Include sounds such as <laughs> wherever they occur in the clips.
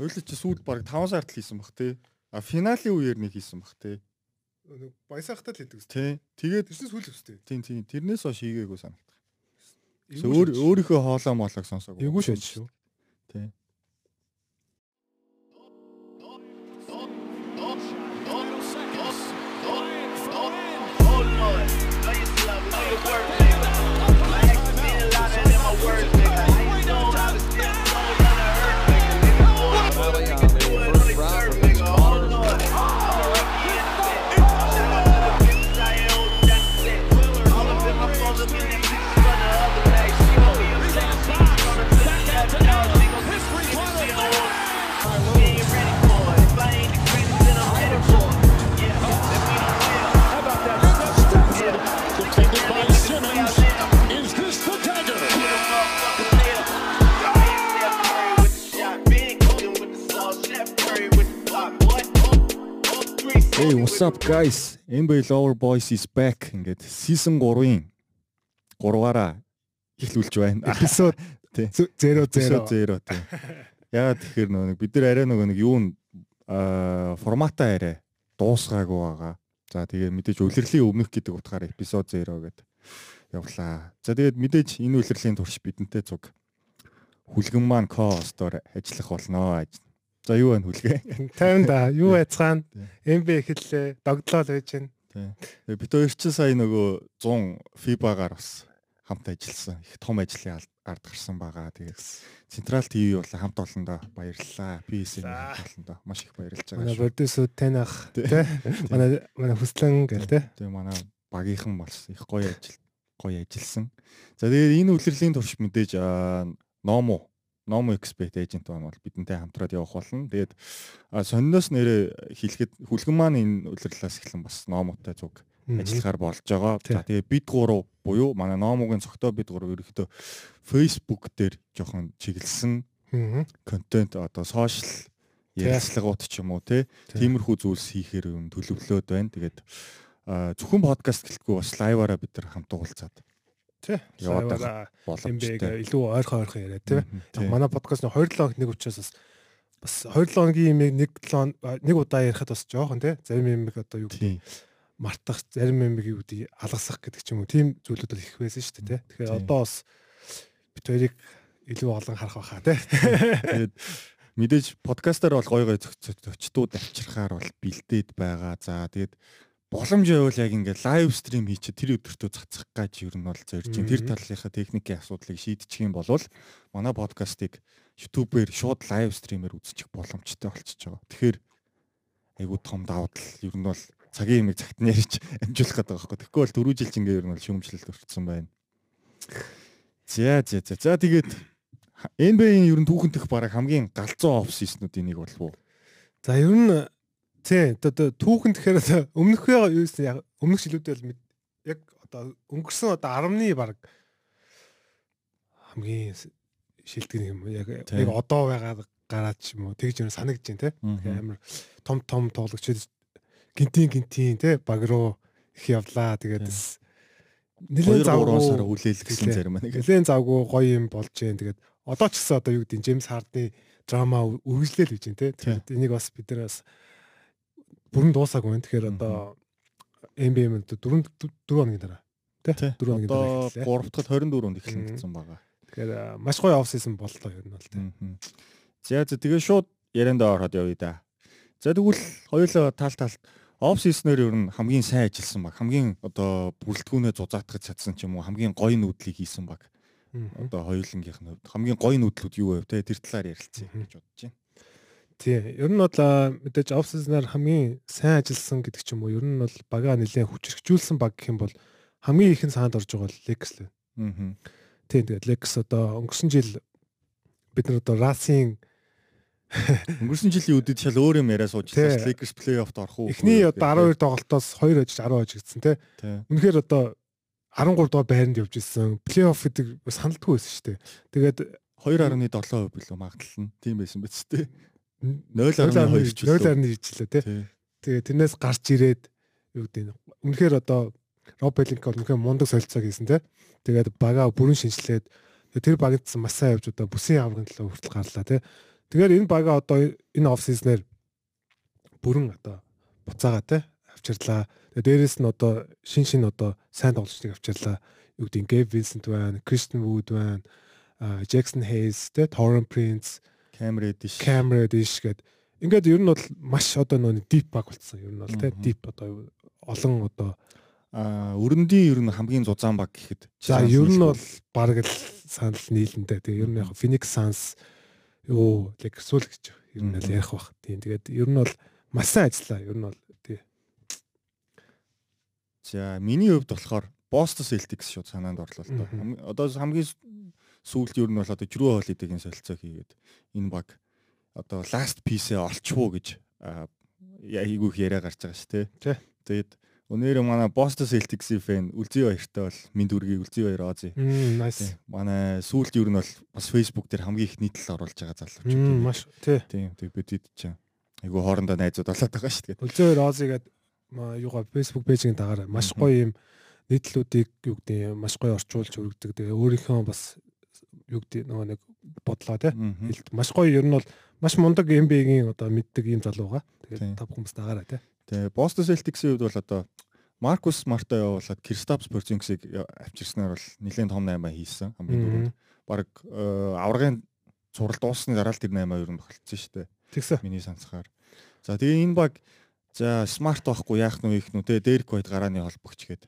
Хоёулаа чи сүүлд баг 5 сард л хийсэн баг тий. А финалийн үеэр нэг хийсэн баг тий. Нэг баясаахтаа л хийдэг. Тий. Тэгээд Тэрнээс хүл өстэй. тийм тийм тэрнээс хойш хийгээгүй санагдах. Өөр өөрийнхөө хоолоо моолог сонсоогүй. Эвгүй шээж Hey, what's up guys? NBA Lover Boys is back. Ингээд season 3-ын 3-аараа эхлүүлж байна. Эпизод <laughs> Тий. 0 Episode 0. 0 тий. Яагаад тэгэхээр нөгөө бид нар арай нөгөө нэг юу н аа форматаа арай дуусгаагүй байгаа. За тэгээ мэдээж улирлын өмнөх гэдэг утгаараа episode 0 гэдэг явлаа. За тэгээд мэдээж энэ улирлын турш бидэнтэй цуг хүлгэн маань co-hostоор ажиллах болно. За юу байна хүлгээ? 50 да. Юу байцгаана? МБ эхэллээ. Догдлоо л байж байна. Тэгээ бид хоёр ч сая нөгөө 100 FIBA-гаар бас хамт ажилласан. Их том ажлын ард гарсан байгаа. Тэгээ Централ ТV бол хамт олондоо баярлалаа. За. хамт олондоо маш их баярлж байгаа Манай шүү. продюсер танах Тий. Манай манай хүслэн гэл тий. Тэгээ манай багийнхан бас их гоё ажил гоё ажилласан. За тэгээд энэ үлрэлийн турш мэдээж аа, Nomo Nomo Expert agent байна бол бидэнтэй хамтраад явах болно. Тэгээд аа, сонноос нэрээ хэлэхэд хүлгэн маань энэ улирлаас эхлэн бас Nomoтой зүг ажиллахаар болж байгаа. За тэгээ бид гурав буюу манай Номогийн цогтой бид гурав ерөөхдөө Facebook дээр жоохон чиглэсэн Аа. контент одоо сошиал ярилцлагууд ч юм уу тиймэрхүү зүйлс хийхээр юм төлөвлөөд байна. Тэгээд зөвхөн подкаст гэлтгүй бас лайваараа бид нар хамт уулзаад Тий. яваад боломжтой. илүү ойрхон ойрхон яриа тий. Манай подкаст нь 27 хоног нэг учраас бас бас 27 хоногийн имийг нэг 7 нэг удаа ярихад бас жоохон тий. Зарим имийг одоо юу гэдэг мартах, зарим имийг юу гэдэг алгасах гэдэг ч юм уу. Тийм зүйлүүд бол их байсан шүү дээ тий. Тэгэхээр одоо бас бид хоёрыг илүү олон харах байхаа тий. Тэгээд мэдээж подкастаар бол гой гой зочдууд авчирхаар бол бэлдээд байгаа. За тэгээд боломж байвал яг ингээд лайв стрим хийчихэд тэр өдөртөө цацах гэж ер нь бол зорж байна. Тэр талынхаа техникийн асуудлыг шийдчих юм бол манай подкастыг YouTube-ээр шууд лайв стримээр үзчих боломжтой болчихж байгаа. Тэгэхээр айгуу том давуу тал ер нь бол цагийн юмыг цагт нь ярьж <laughs> амжуулах гэдэг байгаа байхгүй. Тэгэхгүй бол дөрөв жил чингээ ер нь бол шүүмжлэлт өртсөн байна. За за за. За тэгээд NBA-ийн ер нь түүхэнтэх бараг хамгийн галзуу оф сизнүүдийн нэг болов уу? За ер нь тий одоо түүхэн тэгэхээр өмнөхөө юу гэсэн яг өмнөх жилүүдэд бол яг одоо өнгөрсөн одоо 10-ны баг хамгийн шилдэг юм яг яг одоо байгаа гараад ч юм уу тэгж юм санагдаж байна. Тэгэхээр амар том том тоглогчид гинтийн гинтийн тий баг руу их явлаа тэгээд Тий. бас 2 нэлээд 3 сар завгүй хүлээлгэсэн зарим нэг. нэлээд завгүй гоё юм болж जैन тэгээд одоо ч гэсэн одоо юу гэдэг нь Джеймс Хардны драма үргэлжлэл гэж байна тий. Тэгээд энийг бас бид нар бас бүрэн дуусаагүй байна. Тэгэхээр одоо мэн 4 4 хоногийн дараа. Тий. 4 хоногийн дараа эхэллээ. 3 дахь 24-нд эхлэн Мгм. гэсэн байгаа. Тэгэхээр маш гоё оф сизон боллоо ер нь бол. Мгм. За за тэгээ шууд яриандаа ороод явъя да. За тэгвэл хоёулаа тал талд оф сизнээр ер нь хамгийн сайн ажилласан баг. Хамгийн одоо бүрэлдэхүүнээ зузаатгаж чадсан ч юм уу хамгийн гоё нүүдлийг хийсэн баг. Одоо хоёулангийнх нь хувьд хамгийн гоё нүүдлүүд юу вэ те тэр талаар ярилцъя гэж бодож байна. Тий. Ер нь бол мэдээж оф сизнаар хамгийн сайн ажилласан гэдэг ч юм уу. Ер нь бол бага нэлээд хүчрхжүүлсэн баг гэх юм бол хамгийн ихэн саанд орж байгаа бол Lakers л. байна. Мгм. Тийм тэгээд Lakers одоо өнгөрсөн жил бид нар одоо Расын <laughs> Өнгөрсөн жилийн үдэд шал өөр юм яриа сууж байсан. Lakers плей-оффт орох уу? эхний одоо гэдэг. 12 тоглолтоос 2 хожиж 10 хожигдсан тий. Үнэхээр одоо 13 дугаар байранд явж ирсэн. Плей-офф гэдэг бас хандлаггүй байсан шүү дээ. Тэгээд 2.7% билүү магадлал нь тийм байсан биз дээ. 0.2 0.2 ч билүү. 0.1 жилээ тий. Тий. Тэгээд тэрнээс гарч ирээд юу гэдэг нь үнэхээр одоо Роб Пелинка үнэхээр мундаг солилцоо хийсэн тий. Тэгээд бага бүрэн шинжилээд тэгээд тэр багтсан маш сайн явж одоо бүсийн аврагын төлөө хүртэл гарлаа тий. Тэгэхээр энэ бага одоо энэ оф сизнэр бүрэн одоо буцаага те авчирлаа. Тэгээ дээрэс нь одоо шин шин одоо сайн тоглогчдыг авчирлаа. Юу гэдэг нь Гэв Винсент байна, Кристен Вуд байна, Джексон Хейс те, Торрен Принц, Камер Эдиш. Камера Дэш гээд ингээд ер нь бол маш одоо нөө дип баг болсон. Ер нь бол те дип одоо олон одоо А өрөндийн ер нь хамгийн зузаан баг гэхэд. за ер нь бол баг л санал нийлэнтэй. Тэгээ ер нь яг Phoenix Suns юу л гэж ер нь л ярих бах. Тийм тэгээд ер нь бол маш сайн ажиллаа. Ер нь бол тий. За миний хувьд болохоор Boston Celtics шууд санаанд орлоо л доо. Одоо хамгийн сүүлд ер нь бол одоо Drew Holiday-гийн солилцоо хийгээд энэ баг одоо last piece-ээ олчихвоо гэж аа, я- айгүйх яриа гарч байгаа шүү дээ. Тэгээд өнөөдөр манай Boston Celtics-ийн фэн Үлзий баяртай бол минь дүргийн Үлзий баяр Ози. Nice. Манай сүүлд ер нь бол бас Facebook дээр хамгийн их нийтлэл оруулж байгаа залууч. Мм маш тий. Тийм тэг бид хэд чинь айгүй хоорондоо найзууд болоод байгаа шүү дээ. Үлзээр Розигээд юугаа Facebook пэйжийн дагаар маш гоё юм нийтлүүдийг юу гэдэг юм маш гоё орчуулж өргөдөг. Тэгээ өөрийнхөө бас юу гэдэг нөгөө нэг бодлоо. Мгм. Хэлт маш гоё ер нь бол маш мундаг NBA-гийн одоо мэддэг ийм залуу байгаа. Тийм. Тэгээд та бүхэн бас дагаараа тий. Тэгээ Boston Celtics-ийн хувьд бол одоо Маркус Марта явуулаад Кристапс Порзингсийг авчирснаар бол нэлээд том 8 хийсэн хамгийн дөрөнд. Бараг э, аврагын цурал дуусны дараа л тэр 8 ер нь тохиолдсон шүү дээ. Тэгсэн. Миний санацгаар. За тэгээ энэ баг за смарт байхгүй яах вэ их нү те Дерек Вайт гарааны холбогч гээд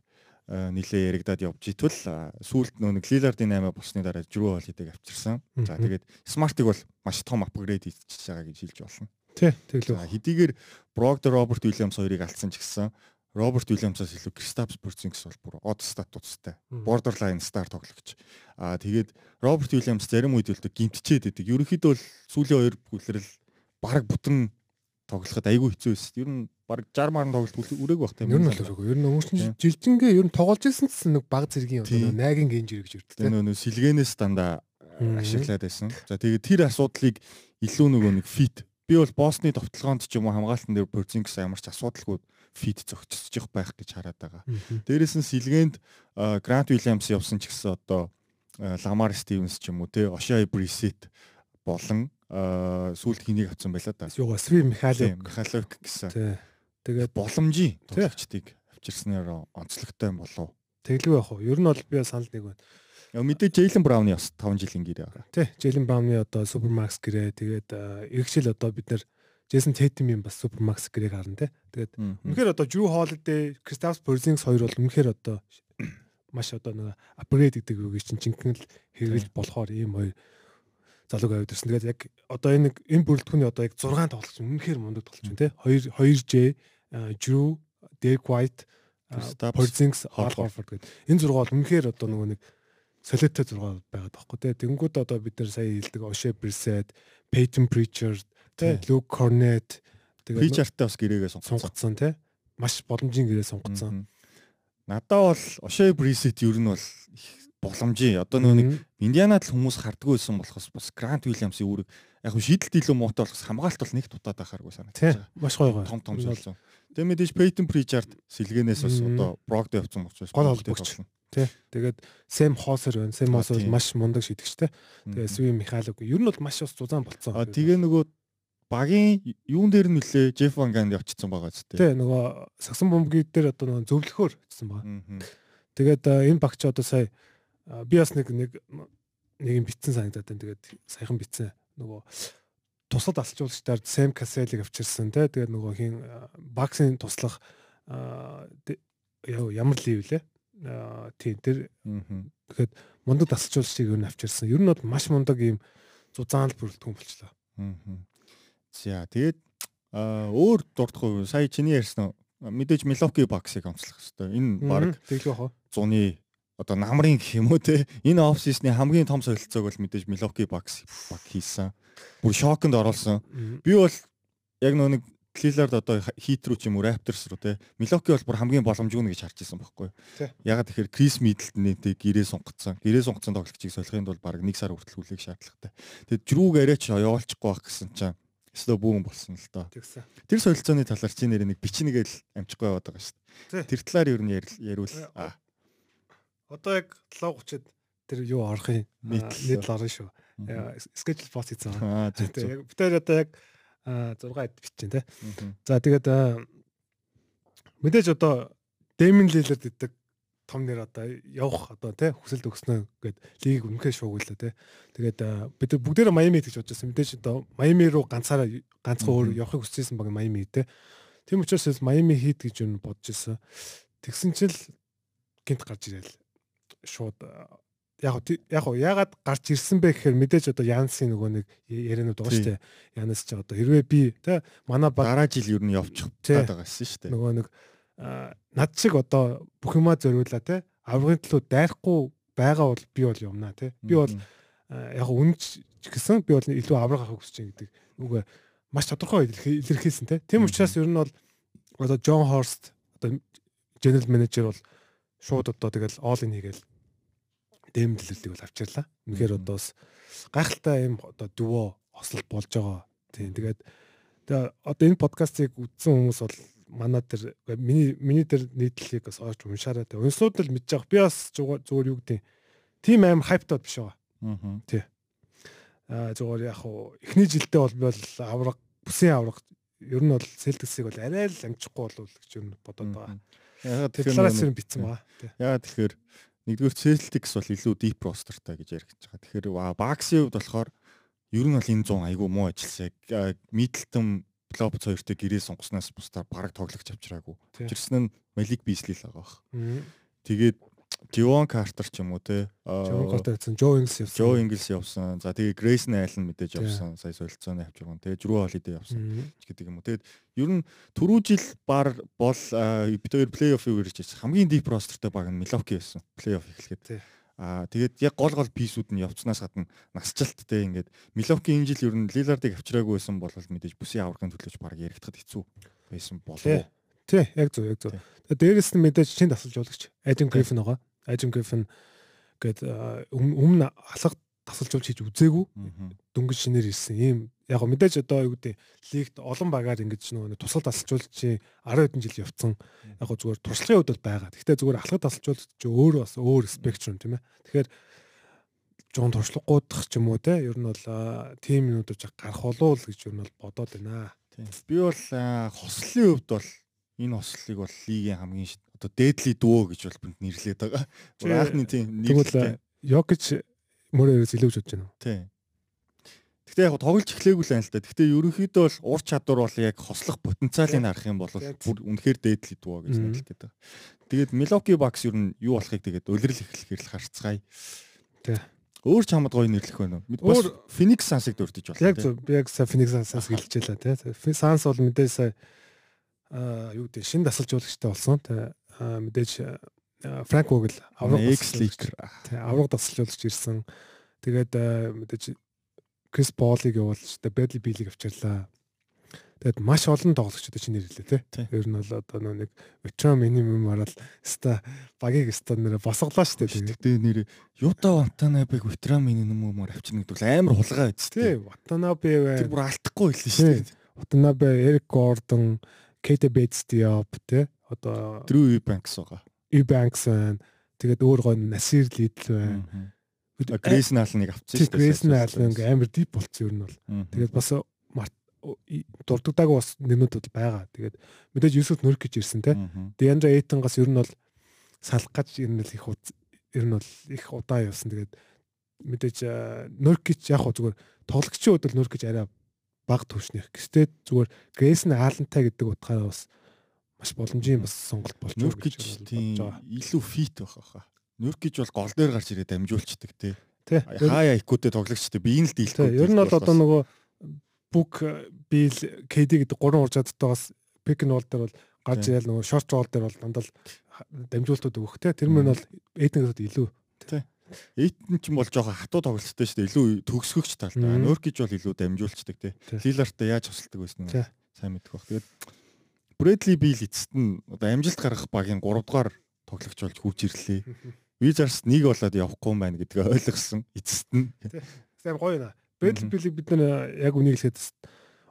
нилээ яригадад явж итвэл э, сүүлд нэг Лилардын 8 болсны дараа Жрүү Холидэг авчирсан. За тэгээд смартыг бол маш том апгрейд хийчихэж байгаа гэж хэлж болно. Тий. Тэглүү. Хэдийгээр Брогдер Роберт Уильямс хоёрыг алдсан ч гэсэн Роберт Уильямсаас илүү Кристапс Бүрзингс бол бүр од статустай. Borderline star тоглогч. Аа тэгээд Роберт Уильямс зарим үед л дэ гимтчээд идэг. Ерөнхийдөө бол сүүлийн хоёр бүлрэл баг бүтэн тоглоход айгүй хэцүү байсан. Ер нь баг 60 марн тоглолт үрээг байх тийм. Ер нь л өрөөгөө. Ер нь өнгөрсөн Тийм. жилжингээ ер нь тоглож ирсэн ч гэсэн нэг баг зэргийн одоо Тийм. найгийн гэнж ирэх гэж Тэгээ үрдтэй. нөө сэлгэнээс дандаа Мгм. ашиглаад байсан. За тэгээд тэр асуудлыг илүү нөгөө нэг фит. Би бол Босны товтлогоонд ч юм уу хамгаалтан дээр Бүрзингс ямар ч асуудалгүй фит зөгцсөж байх гэж хараад байгаа. Дээрээс нь сэлгээнд Грант Уильямс явсан ч гэсэн одоо Ламар Стивенс ч юм уу те Ошай Брисет болон а, сүүлд хэнийг авсан байлаа да. Юугаа Сви Михайлов. Тийм, Михайловк гэсэн. Тэгээд боломжийн тоглогчдыг авчирснаар онцлогтой юм болов. тэглүү яах вэ? Ер нь бол би санал нэг байна. Яг мэдээ Джейлен Брауны бас 5 жилийн гэрээ байгаа. Тий. Джейлен Баумны одоо Супермакс гэрээ тэгээд эргэжил одоо бид нэр Джейсон Тейтимийн бас Супермакс гэрээг харна тий. Тэгээд Үнэхээр одоо Drew Holiday, Kristaps Porzingis хоёр бол үнэхээр одоо маш одоо нэг апгрейд гэдэг үг чинь жинхэнэ л хэрэгжилж болохоор ийм хоёр залууг авдирсан. Тэгээд яг одоо энэ нэг энэ бүрэлдэхүүний одоо яг 6 тоглогч үнэхээр мундаг тоглогч байна тий. 2 2J, а, Drew, Derek White, Kristaps, Porzingis, Horford. Гэдэг. Энэ 6 бол үнэхээр одоо нөгөө нэг солиотой 6 байгаад байхгүй тий. Тэнгүүд одоо бид нар сая хэлдэг O'Shea Brissett, Peyton Pritchard, Тий. Luke Cornett тэгээд Фичартаа бас гэрээгээ сонгоцсон. тий. Маш боломжийн гэрээ сунгацсан. Мгм. Надаа бол Ошай Брисет ер нь бол их боломжийн. Одоо нөгөө нэг Индианад л хүмүүс хардггүй байсан болохоос бас Грант Уильямсийн үүрэг яг хөө шийдэлт илүү муутай болохоос хамгаалалт бол нэг дутаад байхааргүй санагдаж Тий. байгаа. Маш гоё гоё. Том том солилцоо. Тэгээ мэдээж Peyton Pritchard сэлгэнээс бас одоо Brogdon явцсан учраас Гол холбогч. тоглоно. Тий. Тэгээд Сэм Хосер байна. Сэм тийм. маш мундаг шидэгчтэй. Тэгээд Мгм. Сви Михайлов. Ер нь бол маш бас зузаан болцсон. А тэгээ нөгөө багийн юун дээр нь нөлөө Jeff Van Gundy очсон байгаа ч Тий. Нөгөө сагсан бомбгийн дээр одоо нөгөө зөвлөхөөр очсон байгаа. Тэгээд энэ багч одоо сая би бас нэг нэг нэг юм битсэн санагдаад байна. Тэгээд саяхан битсэн нөгөө тусад алчуулагчдаар Сэм Каселиг авчирсан тий. Тэгээд нөгөө хин баксын туслах ямар лив лээ. А, тий тэр Мгм. мундаг тасалжуулагчийг ер нь авчирсан. Ер нь бол маш мундаг ийм зузаан л бүрэлдэхүүн болчлоо. За тэгээд өөр дурдахгүй сая чиний ярьсан мэдээж Milwaukee Bucks-ыг онцлох хэрэгтэй. Энэ баг тэглэх хоо. зуны одоо намрын гэх юм уу те энэ оф сизны хамгийн том солилцоог бол мэдээж Milwaukee Bucks баг хийсэн. Бүр шоконд оруулсан. Би бол яг нөө нэг Lillard одоо хит рүү ч юм уу Raptors руу те Milwaukee бол бүр хамгийн боломжгүй нэ гэж харж исэн байхгүй. Тий. Ягаад тэгэхээр Chris Middleton-ийн тэг гэрээ сунгацсан. Гэрээ сунгацсан тоглогчийг солихын тулд баг 1 сар хүртэл хүлээх шаардлагатай. Тэгэд Drew гараач явуулчихгүй байх гэсэн чинь өстө бүүн болсон л доо. Тэр солилцооны талаар чи нэр нэг бичнэгээл амжихгүй яваад байгаа шүү дээ. Тэр талаар юу нь ярил- яриул. Э, Аа. Одоо яг 7:30-д тэр юу орох юм? Нийтлэл нийт орно шүү. schedule post хийсэн. Аа зөв. яг битээр одоо яг 6 эд бичсэн те. Мгм. За тэгээд мэдээж одоо Дэмин Лилерд гэдэг том нэр одоо явах одоо тий хүсэлт өгснө гэд лиг үнэхээр шуугууллаа тий. Тэгээд бид бүгдээрээ Майами гэж бодож байсан. Мэдээж одоо Майами руу ганцаараа ганцхан өөр явахыг хүсчихсэн баг Майами тий. Тийм учраас Майами хийд гэж юу бодож байсан. Тэгсэн чил гинт гарч ирэл шууд аа, яг яг хөө ягаад гарч ирсэн бэ гэхээр мэдээж одоо Янсын нөгөө нэг яриануд байгаа шүү дээ. Янас ч одоо хэрвээ би тий манай баг Дараа жил ер нь явчих гээд байгаа гэсэн шүү дээ. нөгөө нэг аа, над шиг одоо бүх юмаа зориулаа те аврагын төлөө дайрахгүй байгаа бол би бол юмнаа те би бол аа, яг үнч ч гэсэн би бол илүү авраг авах хүсэж байгаа гэдэг үгүй маш тодорхой илэрхий- илэрхийлсэн те тийм Мгм. учраас ер нь бол одоо Джон Хорст одоо general manager бол шууд одоо тэгэл all in хийгээл дэмжлэлийг бол авчирлаа. Үнэхээр одоо бас гайхалтай юм одоо дөвөө ослол болж байгаа. Тийм тэгээд тэгээ одоо энэ подкастыг үзсэн хүмүүс бол манай тэр миний миний тэр нийтлэлийг бас оож уншаарай. Унсууд л мэдж байгаа. Би бас зүгээр юу гэдэг тийм амар хайптаад биш байгаа. Мгм. Аа зүгээр яг хуу эхний жилдээ бол би бол авраг бүсийн авраг ер нь бол Celtics-ийг бол арай л амжихгүй болов гэж ер нь бодоод байгаа. Тэр тэгэхээр битсэн байгаа. Тий. Ягаад тэгэхээр нэгдүгээр Celtics бол илүү deep rosterтай гэж ярих гэж байгаа. Тэгэхээр Bucks-ийн хувьд болохоор ер нь бол энэ 100 айгүй муу ажилласан. Яг Middleton Lopez хоёртой гэрээ сонгоснаас бусдаар бараг тоглогч авчираагүй. Авчирсан нь Malik Beasley л байгаа бах. Тэгээд Javon Carter ч юм уу те. Жон Картер гэсэн Жо Ингс явсан. Joe Ingles явсан. За тэгээд Grayson Allen мэдээж явсан. Сая солилцооны авчирган. Тэгээд Drew Holiday явсан Мгм. ч гэдэг юм уу. Тэгээд ер нь түрүү жил бар бол бид хоёр плей-офф үрж ирсэн. Хамгийн deep rosterтэй баг нь Milwaukee байсан. Плей-офф эхлэхэд. Аа тэгээд яг гол гол писүүд нь явцнаас гадна насжилттай ингээд Milwaukee энэ жил ер нь Lillard-ыг авчираагүй байсан бол мэдээж бүсийн аврагын төлөөч баг яригдахад хэцүү байсан болов Тий. яг зөв, яг зөв. Дээрэс нь мэдээж чинь тасалж жуулагч Adam Griffin байгаа. Adam Griffin гээд өмнө алга тасалж жуулж хийж үзээгүй дөнгөж шинээр ирсэн ийм яг мэдээж одоо юу гэдэг лигт олон багаар ингэж нөгөө тусгал тасалжуулж 10 хэдэн жил явцсан яг го зүгээр туршлагын хувьд бол байгаа. Гэхдээ зүгээр алхад тасалжуулж чи өөр бас өөр спектрум тийм ээ. Тэгэхээр жоон туршлагуудах ч юм уу те ер нь бол тим юмнуудаж гарах болов уу гэж ер нь бол бодоод байна. Би бол аа, хослолын хувьд бол энэ хослолыг бол лигийн хамгийн одоо дээдли дүү гэж бол бүнд нэрлээд байгаа. Анхны тийм нэрлэлтэй. Йокич мөрөөс илүү гэж бодож байна уу? Тийм. Гэхдээ яг тоглож эхлэегүй л байна л да. Гэхдээ ерөнхийдөө бол ур чадвар бол яг хослох потенциалыг харах юм бол бүр үнэхээр дээдли дүү гэж нэрлэдэг байгаа. Тэгээд Milwaukee Bucks ер нь юу болохыг тэгээд улирал эхлэхээр л харцгаая. Тий. Өөр ч хамаад гоё нэрлэх байна уу? Бас Өөр- Phoenix Suns-ыг дурдж байна. Яг зөв би яг сая Phoenix Suns хэлчихлээ тий. Suns бол мэдээж сая юу гэдэг шин тасалж жуулагчтай болсон. Тэ мэдээж Frank Vogel авраг League. тий авраг тасалж жуулагч ирсэн. Тэгээд мэдээж Chris Paul-ыг явуулж тэ Bradley Beal-ийг авчирлаа. Тэгээд маш олон тоглогчдод чинь нэрлээ тий. Тий. Ер нь бол одоо нэг veteran minimum хараад ста багийг ста нэрэ босголоо шүү дээ. Гэхдээ нэр Юта Вантанабыг ветеран минимумаар авчирна гэдэг бол амар хулгай биз Тий, Watanabe Тэр бүр алдахгүй хэлсэн дээ. Watanabe, Eric Gordon, Kate Bates Diop тий. Одоо Drew Eubanks байгаа. Eubanks байна. Тэгээд өөр гоо Nasir Lidl байна. А Grayson Allen-ыг авчихсан Тий, Grayson Allen ингээ амар дип болцсон ер нь бол. Тэгээд бас Март дурддагаагүй бас нэрнүүд бол байгаа. Тэгээд мэдээж Юсуф Нөрк гэж ирсэн тий. Deandre Ayton-гаас ер нь бол салах гэж ер нь л их ер нь бол их удаа явсан. Тэгээд мэдээж Нөркич яг хөө зүгээр тоглогчийн хувьд бол Нөркич арай баг төвшнөх. Гэхдээ зүгээр Grayson Allen-тай гэдэг утгаараа бас маш боломжийн бас сонголт болж байгаа гэж бодож байгаа. илүү фит байх хаа. Нөркич бол гол дээр гарч ирээд дамжуулцдаг тий. Тий. Хаяа икүүтэй тоглогчтой би энэ л Тий, дийлэхгүй. ер нь бол одоо нөгөө бүк бил KD гэдэг гурван ур чадтайгаас пик н бол дээр бол гарч Тий. ирэл нөгөө шорт рол дээр бол дандаа дамжуултууд өгөх те тэр мөр нь бол эднээс илүү Эйтэн ч юм бол жоохон хатуу тоглолттой шүү дээ. Илүү төгсгөгч талтай. Мгм. Нөркич бол илүү дамжуулцдаг тий. Тий. Лилартай яаж тусалдаг байсан Тий. нь сайн мэдэх баг. Тэгээд Брэдли Бил эцэст нь одоо амжилт гаргах багийн 3 дугаар тоглогч болж хурж ирлээ. <laughs> Визарс нэг болоод явахгүй юм байна гэдгээ ойлгосон эцэст нь. сайн гоё нэ Брэдли Мгм. Билийг бид нэр яг үнийг хэлэхэд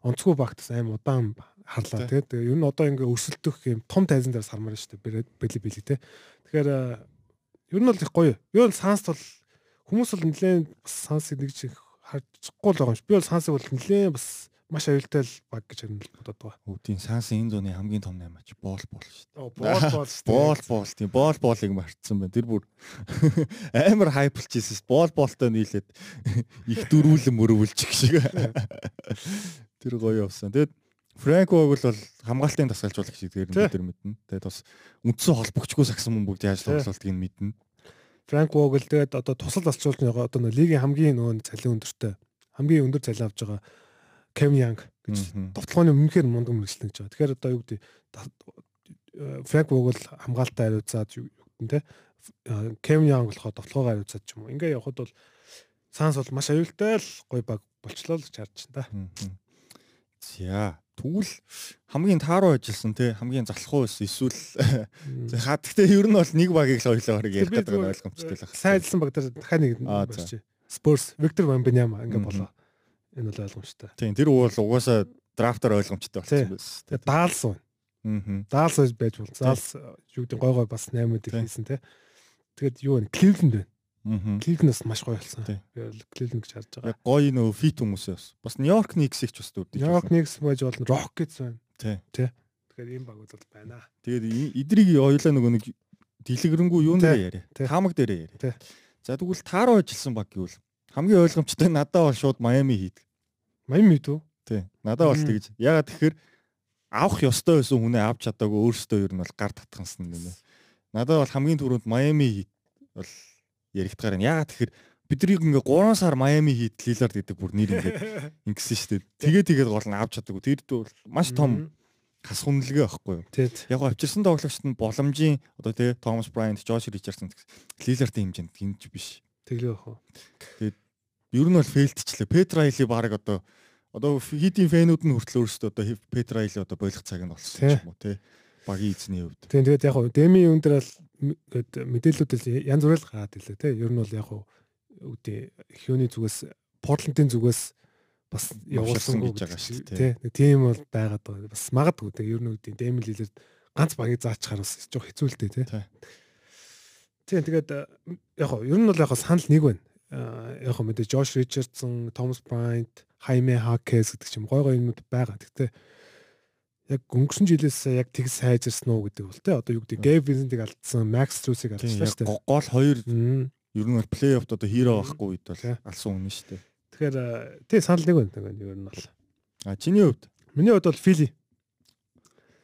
онцгой багтас аим удаан харлаа Тий. те ер нь одоо ингээ өрсөлдөх юм том тайзан дээр сармаар шүү дээ Брэдли Билийг те тэгэхээр ер нь бол их гоё ер нь санс бол хүмүүс бол нэлээд сансыг нэг чих харчихгүй л байгаа юм шиг. Би бол сансыг бол нэлээд бас маш аюултай л баг гэж харин бодод байгаа. Үүдийн сансын энэ зууны хамгийн том наймаач боол боол шүү дээ. Оо боол боол шүү <laughs> дээ. Боол боол тийм боол боолыг мартсан байна. Тэр бүр <laughs> амар хайплчихсэн. Боол боолтой нийлээд <laughs> их дөрүүлэн мөрөвлчих шиг. Тэр гоё явсан. Тэгэд Франко бол хамгаалтын тасгалжуулагч гэдгээр нь бид нар мэднэ. Тэгэд бас үндсэн холбогчгүй сагсан хүн бүгд яаж тоглолтыг нь мэднэ. Франк Вогл тэгээд одоо тусал алчуулж байгаа одоо лигийн хамгийн нөгөө цалин өндөртэй хамгийн өндөр цалин авч байгаа Кевин Янг гэж товтлооны өмнөхөр мундаг мэрэгчлэн гэж байгаа. Тэгэхээр одоо юу гэдэг Франк Вогл хамгаалалтаа хариуцаад юу гэдэг те Кевин Янг болохоор товтлогоо хариуцаад ч юм уу. Ингээ явхад бол Санс бол маш аюултай л гоё баг болчлоо л гэж харж байна да. За тэгвэл хамгийн тааруу ажилласан те хамгийн залхуу байсан эсвэл За, <laughs> Ха гэхдээ ер нь бол нэг багийг л хоёлоо харыг ярих гэдэг нь ойлгомжтой л Сайн ажилласан баг дээр дахиад нэг барьчих. Spurs Victor Wembanyama ингээ болоо. Энэ бол ойлгомжтой. Тийм тэр уул угаасаа драфтаар ойлгомжтой Тий. болсон байсан. Тэгээд даалс уу. Аа. Даалс байж байж бол. Заалс юу гэдэг гой гой бас 8-ыг Тий. хийсэн те. Тэгээд юу вэ? Cleveland байна. Cleveland-аас маш гоё болсон. Тий. Cleveland гэж харж байгаа. Гоё нөө фит хүмүүсээ бас. Бас Нью-Йорк Никс их ч бас. New York Knicks байж болно. Rockets байна. Тий. Тэгэхээр ийм багууд бол байна. Тэгээд эдрийг ойлоо нөгөө нэг дэлгэрэнгүй юу нэр яриа. Тий. Таамаг дээр Тий. яриа. За тэгвэл тааруу ажилласан баг гэвэл хамгийн ойлгомжтой надад бол шууд Майами хийд. Miami үү? Тий. Надад бол тэгж. Ягаад тэгэхээр авах ёстой байсан хүнээ авч чадаагүй өөрөөсөө ер нь бол гар татгансан юм байна. Надад бол хамгийн түрүүнд Майами бол яригдгаар байна. Ягаад тэгэхээр биднийг ингээ 3 сар Майами хийд Лилард гэдэг бүр нэр ингээ <laughs> ингэсэн шүү дээ. Тэгээ тэгээд гол нь авч чадаагүй. Тэр бол маш том хас хүнлэгээ байхгүй юу? Яг гоо авчирсан тоглогчд нь боломжийн одоо тэгээ Томас Брайант, Жош Ричардсон Лилардын хэмжээнд гинж биш. Тэглээ яах вэ? Ер нь бол фейлдчлээ. Петрайли баг одоо одоо хитийн фэнүүд нь хүртэл өөрсдөө одоо Петрайли одоо болох цаг нь болсон юм уу те. Багийн эзний хувьд. Тийм тэгээд яг хуу Деми юун дээр бол м- гээд мэдээллүүдэл янз бүрэл гараад ирлээ те. Ер нь бол яг хуу үгүй Хьюний зүгээс Портландын зүгээс бас Явуулсан гэж байгаа шүү дээ. Нэг тийм бол байгаад байгаа. Бас магадгүй те. Ер нь үгүй Деми лилэр ганц багийг заачихаар бас жоох хэцүү л дээ те. Тий. Тийм тэгээд э, яг хуу ер нь бол яг хуу санал нэг байна. Аа, Яг хуу мэдээ Жош Ричардсон, Томас Брайант, Хайме Хакес гэдэг ч юм гой гой юмуд байгаа. Гэхдээ яг өнгөрсөн жилээс яг тэг сайжирсан уу гэдэг бол те одоо юу гэдэг Гэв Винсентиг алдсан, Макс Трусыг алдсан шүү дээ. го- гол хоёр ер нь бол плей-оффд одоо хиро байхгүй үед бол Тий. алсан хүн шүү дээ. Тэгэхээр тий санал нэг байна ер нь бол. А чиний хувьд Миний хувьд бол Фили.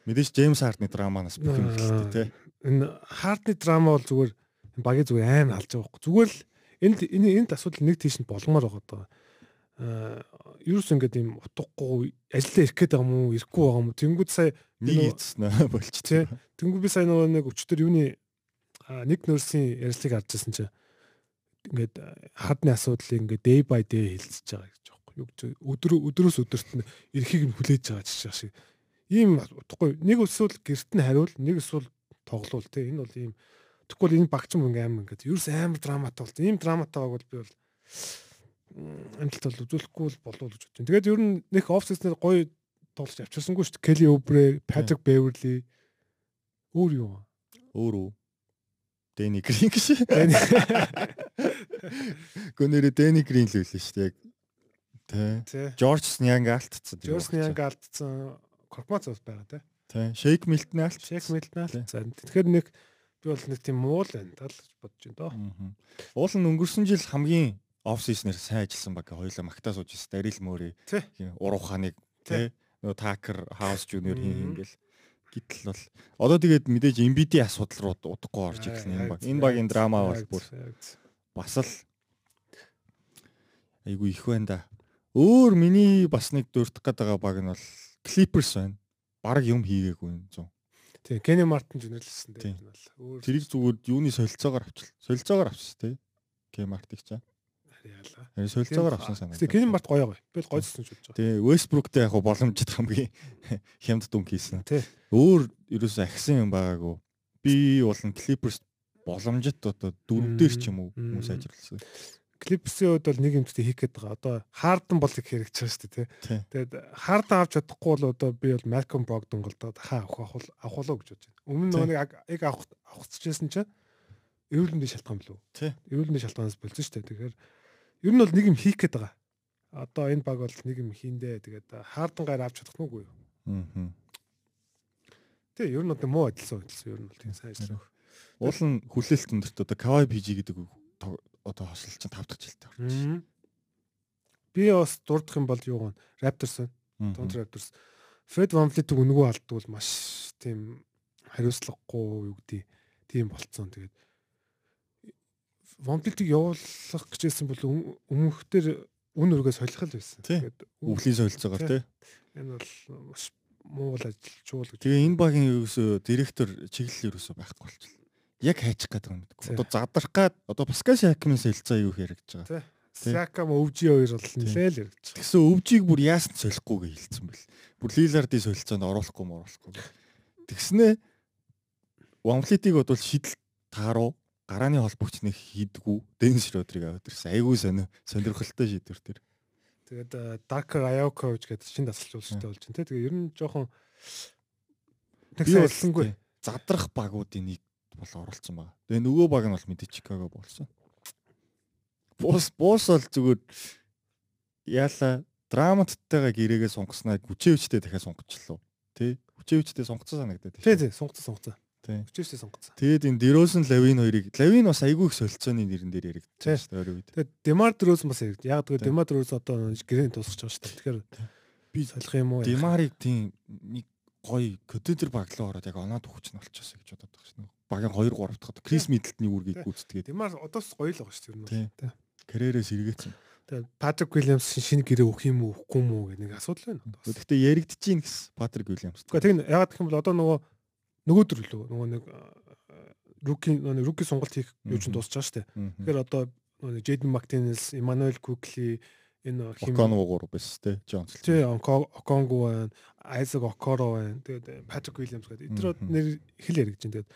мэдээж Джеймс Хартны драманаас бүх юм эхэлдэг те. Энэ хардны драма бол зүгээр багийн зүгээр амар алж байгаа байхгүй. Зүгээр л энэ энэ асуудал нэг тийш нь болгомоор байгаа даа. Аа ерөөс ингээд юм утгагүй ажиллаа ирэх гээд байгаа юм уу, ирэхгүй байгаа юм уу? Тэнгүүд сая Нэг нөгөө- эцснэ <laughs> болч тий. Тэнгүүд би сая нөгөө нэг өчтөр юуны нэг нөрсийн ярилцлыг харж байсан чинь ингээд аа, хардны асуудлыг ингээд day by day хэлцэж байгаа гэж. Юу гэж өдөр өдрөөс өдөрт нь эрхийг нь хүлээж байгаа ч шиг. Ийм утгагүй нэг эсвэл гэрт нь хариул, нэг эсвэл тоглоул тий. Энэ бол ийм Тэгвэл энэ багч юм ингээм ингээд ерөөс амар драматай болт. Ийм драматай баг бол би бол амжилт бол үзүүлэхгүй л болов гэж бодчих. Тэгээд ер нь нэг оф сизнэр гоё тоглож авчирсангүй шүү дээ. Келли Обре, Патрик Беверли өөр юу? Өөр үү? Дэни Грин гэж. Гүнэрэ Дэни Грин л үлээ шүү дээ. Тэ. Тэ. Жорж Снянг алдцсан. Жорсны янг алдсан корпорацаас байгаа те. Тэ. Шейк Милтон алт. Шек Милтнаа. Тэ. За тэгэхээр нэг би бол нэг тийм муу л байна тал гэж бодож байна доо. Уул нь өнгөрсөн жил хамгийн оф сизнэр сайн ажилласан баг хоёлаа магтаа сууж байсан. Дарил мөрий. Тэ. Уруу ханыг тэ. Нөгөө Такер Хаус Жуниор хин ингээл. Гэтэл бол одоо тэгээд мэдээж MBD асуудал руу удахгүй орж ирсэн юм баг. Энэ багийн драма бол бүр бас л айгүй их байна да. Өөр миний бас нэг дурдах гээд байгаа баг нь бол Clippers байна. Бараг юм хийгээгүй юм зүүн. Тийм, Кенни Мартин жинэрлсэн Тийм. дээ. бол Өөр Тэрийг зүгээр юуны солилцоогоор авчил. Солилцоогоор авчих тий. Кем Мартиг чаа. яалаа. Тэр солилцоогоор авсан санаа. Тэгээ Кенни Март гоё гоё. Би л гойцсон ч бодож байгаа. Тэгээ Westbrook-тэй яг боломжит хамгийн хямд дүнг хийсэн. Өөр ерөөсөө ахисан юм байгаагүй. Би болон Clippers боломжит одоо дөрөвдөр ч юм уу хүмүүс ажирлсан. Клипсийн хувьд бол нэг юмтай хийх гээд байгаа. Одоо Харден бол их хэрэгж байгаа шүү дээ, Тий. Тэгээд Харден авч чадахгүй бол одоо би бол Malcolm Brogdon голдоо хаа авах авах авах гэж бодож байна. Өмнө нөгөө нэг яг авах авахчихсан чинь эрүүл мэндийн шалтгаан билүү? Тий. Эрүүл мэндийн шалтгаанаас болсон шүү дээ. Тэгэхээр ер нь бол нэг юм хийх гээд байгаа. одоо энэ баг бол нэг юм хийндэ тэгээд хаардан гайр авч чадах нүггүй юу. Аа. Тэгээ ер нь одоо муу ажилласан ажилласан ер нь бол тийм сайн ажилласан. Уул нь хүлээлт өндөрт одоо Kawhi PG гэдэг одоо хослол чинь 5 дахь жилдээ орж байна. Би бас дурдах юм бол юу гоо Raptors байна. Toronto Raptors. Fred VanVleet өнгөө алдвал маш тийм хариуцлагагүй юу гэдэг тийм болцсон. Тэгээд VanVleet-ийг явуулах гэжсэн бол өм- өмнөхдөр үн өргөө солих л байсан. Тий. Өвлийн солилцоогоор тий. энэ бол маш муу л ажиллаж гэж. Тэгээ энэ багийн ерөөсөө директор чиглэл ерөөсөө байхгүй болчихлоо. Яг хайчих гэдэг юм мэдгүй. Одоо задрах гад одоо Паскал Шакмын солилцоо юу хэрэгж байгаа. Тий. Сакам өвжи хоёр бол нэлээл байгаа. Тэгсэн өвжийг бүр яасан солихгүйгээ хэлсэн бэл. Бүр Лилардын солилцоонд оруулахгүй моруулахгүй. Тэгснээ Вамфлитиг бодвол шидэл тааруу гарааны холбогч нэг хийдгүү Дэнс Родриг аваад ирсэн. Айгүй сонио сонирхолтой шийдвэр төр. Тэгээд Darker Ayakovich гэдэг шинэ дасгалжуулагчтай болж байна тий. Тэгээ ер нь жоохон нэг Би сайн бол ажилласангүй. тий, задрах багуудын нэг бол оролцсон байгаа. Тэгээ нөгөө баг нь бол мэдээ Чикаго болсон. Бус бус бол зүгээр яала драматтайгаа гэрээгээ сунгаснаа хүчээвчтэй дахиад сунгочлоо. Тэ? Хүчээвчтэй сунгацсан санагдаад Тий, тий, сунгацсан, сунгацсан. Тий. Хүчээсээ сунгацсан. Тэгээд энэ Дерозен Лавин хоёрыг Лавин бас айгүй их солилцооны нэрэн дээр яригдчихсэн шүү дээ ойрын үед. Тэгээд Demar Derozan бас яригд. Яг тэгээд. Demar Derozan одоо гэрээнд тусгаж байгаа шүү дээ. Тэгэхээр Би солих юм уу? Димарыг тийм нэг гоё контентер баглаа ороод яг оноод өгч нь болчихсон гэж бодоод байгаа шнэ. Багийн 2 3 дахь Крис Миддлтний үргийг гүйцэтгээд Demar одоос гоё л байгаа шүү дээ. Тий. ер нь. Тий. карьерээс эргээсэн. Тэгээд Patrick Williams шинэ гэрээ өгөх юм уу, өгөхгүй юм уу гэх нэг асуудал байна. Гэхдээ яригдчихээн гэсэн Патрик Уильямс. Гэхдээ тэг ягаад гэх юм бол одоо нөгөө нөгөө төрлөө нөгөө нэг руки нөгөө руки сонголт хийх юу ч Мгм. дуусч байгаа шүү дээ. Тэгэхээр одоо нөгөө Jaden McDaniels, Emmanuel Quickly энэ хим Оконвогоор биш те Джонс. Тэ Оконгу байна, Isaac Okoro байна. Тэгээд Patrick Williams гэдэг. Эдгээр нэр их л яригдж байна. Тэгээд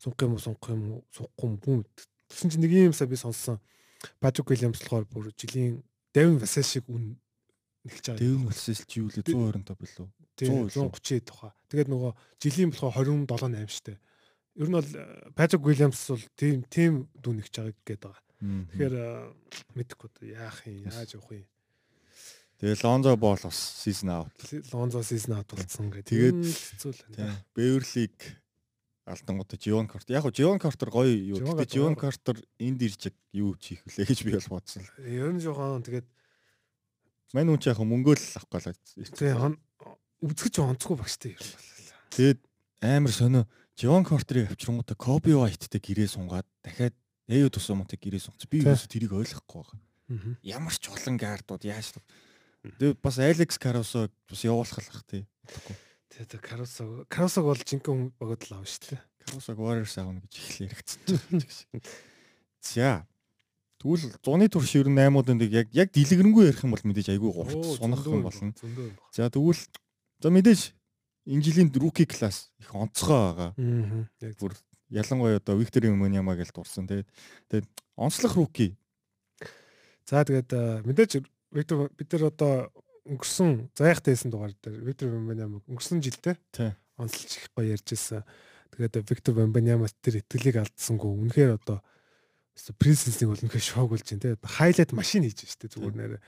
сунгах юм уу, сунгах юм уу, сунгахгүй юм бүү. Тэгсэн чинь нэг юм сая би сонссон. Patrick Williams болохоор бүр жилийн Devin Vassell шиг үн нэгж байгаа. Дэвн болсоос чи юу лээ 125 билүү? Тийм 100 130 тухай. Тэгээд нөгөө жилийн болохоор 27 8 штэ. Ер нь бол э, Patrick Williams бол тийм тийм дүү нэгж байгаа гэдэг байгаа. Тэгэхээр э, мэдэхгүй яах юм, яаж явах юм. Тэгээ Лонзо бол бас сизон аут. Lonzo season out болсон гэдэг. Тэгээд- Энэ л хэцүү л Тийм. байна. Бэверлиг алдангуудаа Живон Картер. Яг гоо Живон Картер гоё юу. Живон гоё. Картер энд ирж юу хийх вүлээ гэж би бол бодсон. Ер нь жоохон тэгээд Мань хүн ч яг мөнгөө л авахгүй л хон үзгэж онцгүй багштай ер нь бол. Тэгээд амар сонио Живон Картерыг авчрангуудаа Коби Вайттай гэрээ сунгаад дахиад Эйо тусамтай гэрээ сунгац. Би юусе тэрийг ойлгохгүй байгаа. Аа. Ямар ч олон гардууд яаж Тэгээд бас Алекс Каросо бас явуулах л бах тий. Тэгээд Карусог Карусог бол жинхэнэ богод л аав шүү дээ. Каросог Warriors аавна гэж их л яригдсан. За. Тэгвэл зуны турш ер нь 8-уудын дэг яг яг дэлгэрэнгүй ярих юм бол мэдээж айгүй гурт сунах юм болно. За тэгвэл за мэдээж энэ жилийн rookie class их онцгой байгаа. Аа. Яг Бүр ялангуяа одоо Виктор Юманяма гэж дурсан тэгээд тэгээд онцлог rookie За тэгээд мэдээж Виктор бид нар одоо өнгөрсөн заяахтай байсан дугаар дээр Виктор Вамбаням өнгөрсөн жилдээ тий. онцлж их гоё ярьж ирсэн. Тэгээд Виктор Вамбанямас тэр итгэлийг алдсангүй. Үнэхээр одоо пресенсийг бол үнэхээр шок болж байна те. Хайлайт машин хийж штэ зүгээр нэрэ.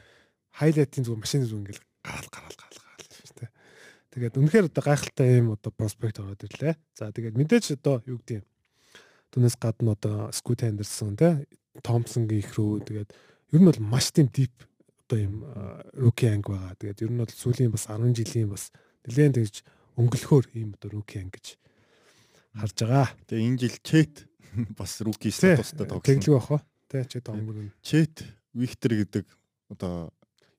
Хайлайтын зүгээр машин зүгээр ингээл гараал гараал гараал гараал те. Тэгээд үнэхээр одоо гайхалтай юм одоо проспект ороод ирлээ. За тэгээд мэдээж одоо юу гэдэг юм. Түүнээс гадна одоо Скут Андерсон те. Томпсонгийн их рүү тэгээд ер нь бол маш тийм дип одоо юм руки анги байгаа. Тэгээд ер нь бол сүүлийн бас 10 жилийн бас нэлээд тэгж өнгөлөхөр ийм одоо руки анги гэж харж байгаа. Тэгээ энэ жил Чет <laughs> бас Тэ, статустай тогсон. Тэглэг бах уу? Тэ чи тоомгөр. Чет Виктор гэдэг одоо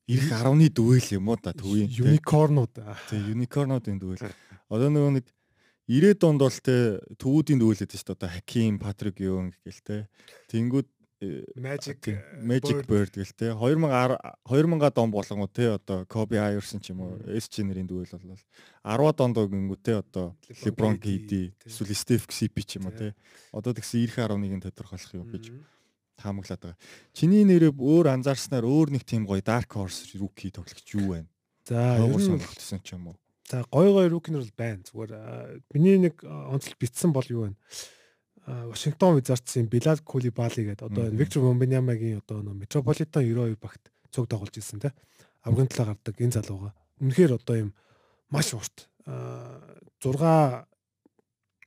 ирэх 10-ны дүүл юм уу да төвийн. тэ. Юникорнууд. Тэг юникорнуудын дүүл. Одоо нөгөө нэг 90-ад онд бол те төвүүдийн дүүл гэдэг чинь одоо Хаким, Патрик Юнг гэл те. Тэнгүүд Magic тийм, Magic Bird гэл те 2010 2000-ад он болгонгоо те одоо Kobe Iverson ч юм уу SG нэрийн дүүл болол 10-ад онд гингүү те одоо LeBron KD эсвэл Steph CP ч юм уу те одоо тэгсэн ирэх 11-ийн тодорхойлох юм гэж таамаглаад байгаа. Чиний нэрээ өөр анзаарснаар өөр нэг тийм гоё Dark Horse rookie тоглогч юу байна? За ер нь сонирхолтой ч юм уу? за гой гой рукинер бол байна. Зүгээр миний нэг онцлог битсэн бол юу вэ? Вашингтон Wizards-ийн Билал Кулибали гэдэг одоо. Виктор Вамбанямагийн одоо нөө Метрополитен 92 багт цуг тоглож ирсэн те. Аврагын талаа гардаг энэ залууга. Үнэхээр одоо юм маш урт. Аа 6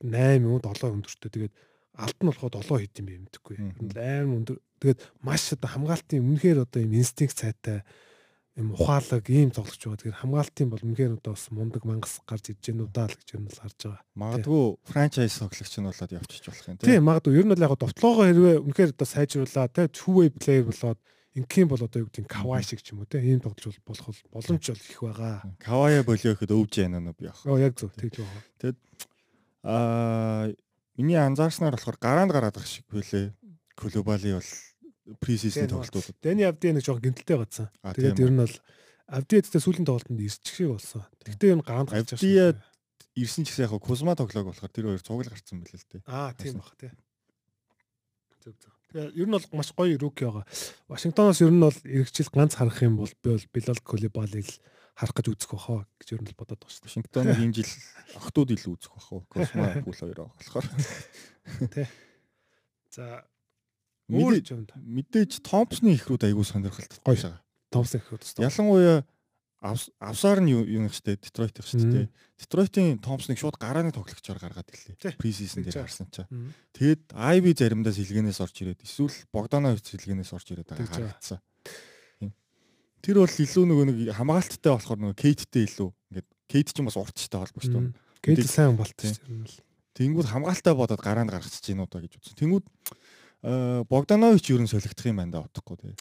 8 уу 7 өндөртөө тэгээд алд нь болохоо 7 хэд юм бэ мэдхгүй. Амар өндөр. Тэгээд маш одоо хамгаалтын үнэхээр одоо юм инстинкт цайтай юм ухаалаг ийм зоглож байгаа. Тэгэхээр хамгаалтын бол үнэхээр одоо бас мундаг мангас гарч иж гэнэ удаа л гэж ер нь бол харж байгаа. Магадгүй франчайз тоглогч нь болоод явчих болох юм Тийм магадгүй ер нь бол яг довтлоогоо хэрвээ үнэхээр одоо сайжруулаа те two way player болоод ингийн бол одоо юу гэдэг нь кавай шиг ч юм уу те ийм тоглож болох боломж бол их байгаа. Кавая болио гэхэд өвж яана нь би явах. Оо яг зөв тэгж байгаа. Тэгэд аа миний анзаарснаар болохоор гараанд гараад байгаа шиг байлээ. Глобали бол пресизон тоглолтууд. Дэни Авди нэг жоохон гэмтэлтэй гацсан. А, Тэгээд ер нь бол Авдиэдтэй сүүлийн тоглолтод ирчих шиг болсон. Тэгтээ энэ гараанд гарч Авдиад ирсэн ч гэсэн яг Кузма тоглоог болохоор тэр хоёр цуглал гарцсан байлээ л дээ. Аа тийм бах тий. Зөв зөв. Тэгээ ер нь бол маш гоё руки байгаа. Вашингтоноос ер нь бол эргэжил ганц харах юм бол би бол Билал Колибалыг л харах гэж үзэх бахаа гэж ер нь л бодоод байгаа шүү дээ. Вашингтоныг энэ жил охтууд илүү үзэх бах уу. Кузма <laughs> бүл хоёр байгаа болохоор. За өөр Мэдээ- юмд Мэдээж Томпсны ихрүүд айгүй сонирхолтой Гоё. байгаа. Томсон их өстой. Ялангуяа авс- авсаар нь юу юм их штэ Детройт их штэ. Детройтын Томпсныг шууд гарааны тоглогчоор гаргаад Тий. ирлээ. Пресизон дээр гарсан чаа. Тэгэд Айви заримдаа сэлгэнээс орж ирээд эсвэл Богданович сэлгэнээс орж ирээд байгаа харагдсан. Тэр бол илүү нөгөө нэг хамгаалттай болохоор нөгөө Кейттэй илүү ингээд Кейт ч юм бас урт штэ холбоо штэ. Гээд сайн болт Тий. шүү дээ. Тэнгүүд хамгаалтай бодоод гараанд гаргачих чинь удаа гэж үзсэн. Тэнгүүд Богданович юу н солигдох юм байна да утгагүй тий.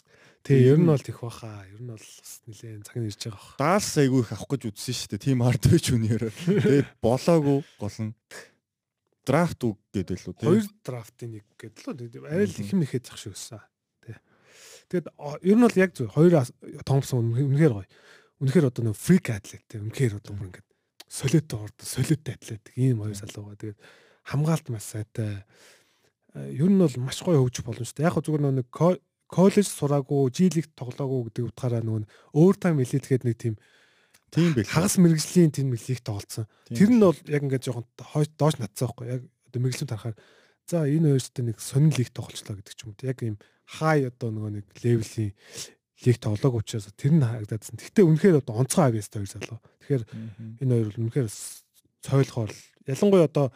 Тий, ер нь бол их баха. Ер нь бол бас нэлээд цаг нь ирж байгаа бах. Даалс айгүй их авах гэж үзсэн шүү дээ. Тим хардвич үнээр. Тэгээд <laughs> болоогүй гол нь драфт үг гэдэг л үү тий. Хоёр драфтын нэг гэдэг л үү. Арай л их юм нэхэд зах шиг өссөн. Тий. Тэгээд ер нь бол яг зөв хоёр үнэ- үнэхээр гоё. Үнэхээр одоо нэг фрик атлет тий. Үнэхээр одоо бүр ингээд солиотой орд солиотой атлет ийм хоёр залуу байгаа. Тэгээд хамгаалт маш сайтай. Э, Ер нь бол маш гоё хөгжих боломжтой. Яг зүгээр нэг ко- коллеж сураагүй, G-лиг тоглоогүй гэдэг утгаараа нөгөө овертайм элит гэдэг нэг тийм Тийм байл. хагас мэрэгжлийн тийм лиг тоглолцсон. Тэр нь бол яг ингээд жоохон доош натцсан байхгүй яг одоо мэрэгжлийн тарахаар за энэ хоёртой нэг сонин лиг тоглолцлоо гэдэг ч юм уу. Яг ийм хай одоо нөгөө нэг левелийн лиг тоглоог учраас тэр нь харагдаадсан. Гэхдээ үнэхээр одоо онцгой авьяастай хоёр залуу. Тэгэхээр энэ хоёр бол үнэхээр цойлохоор ялангуяа одоо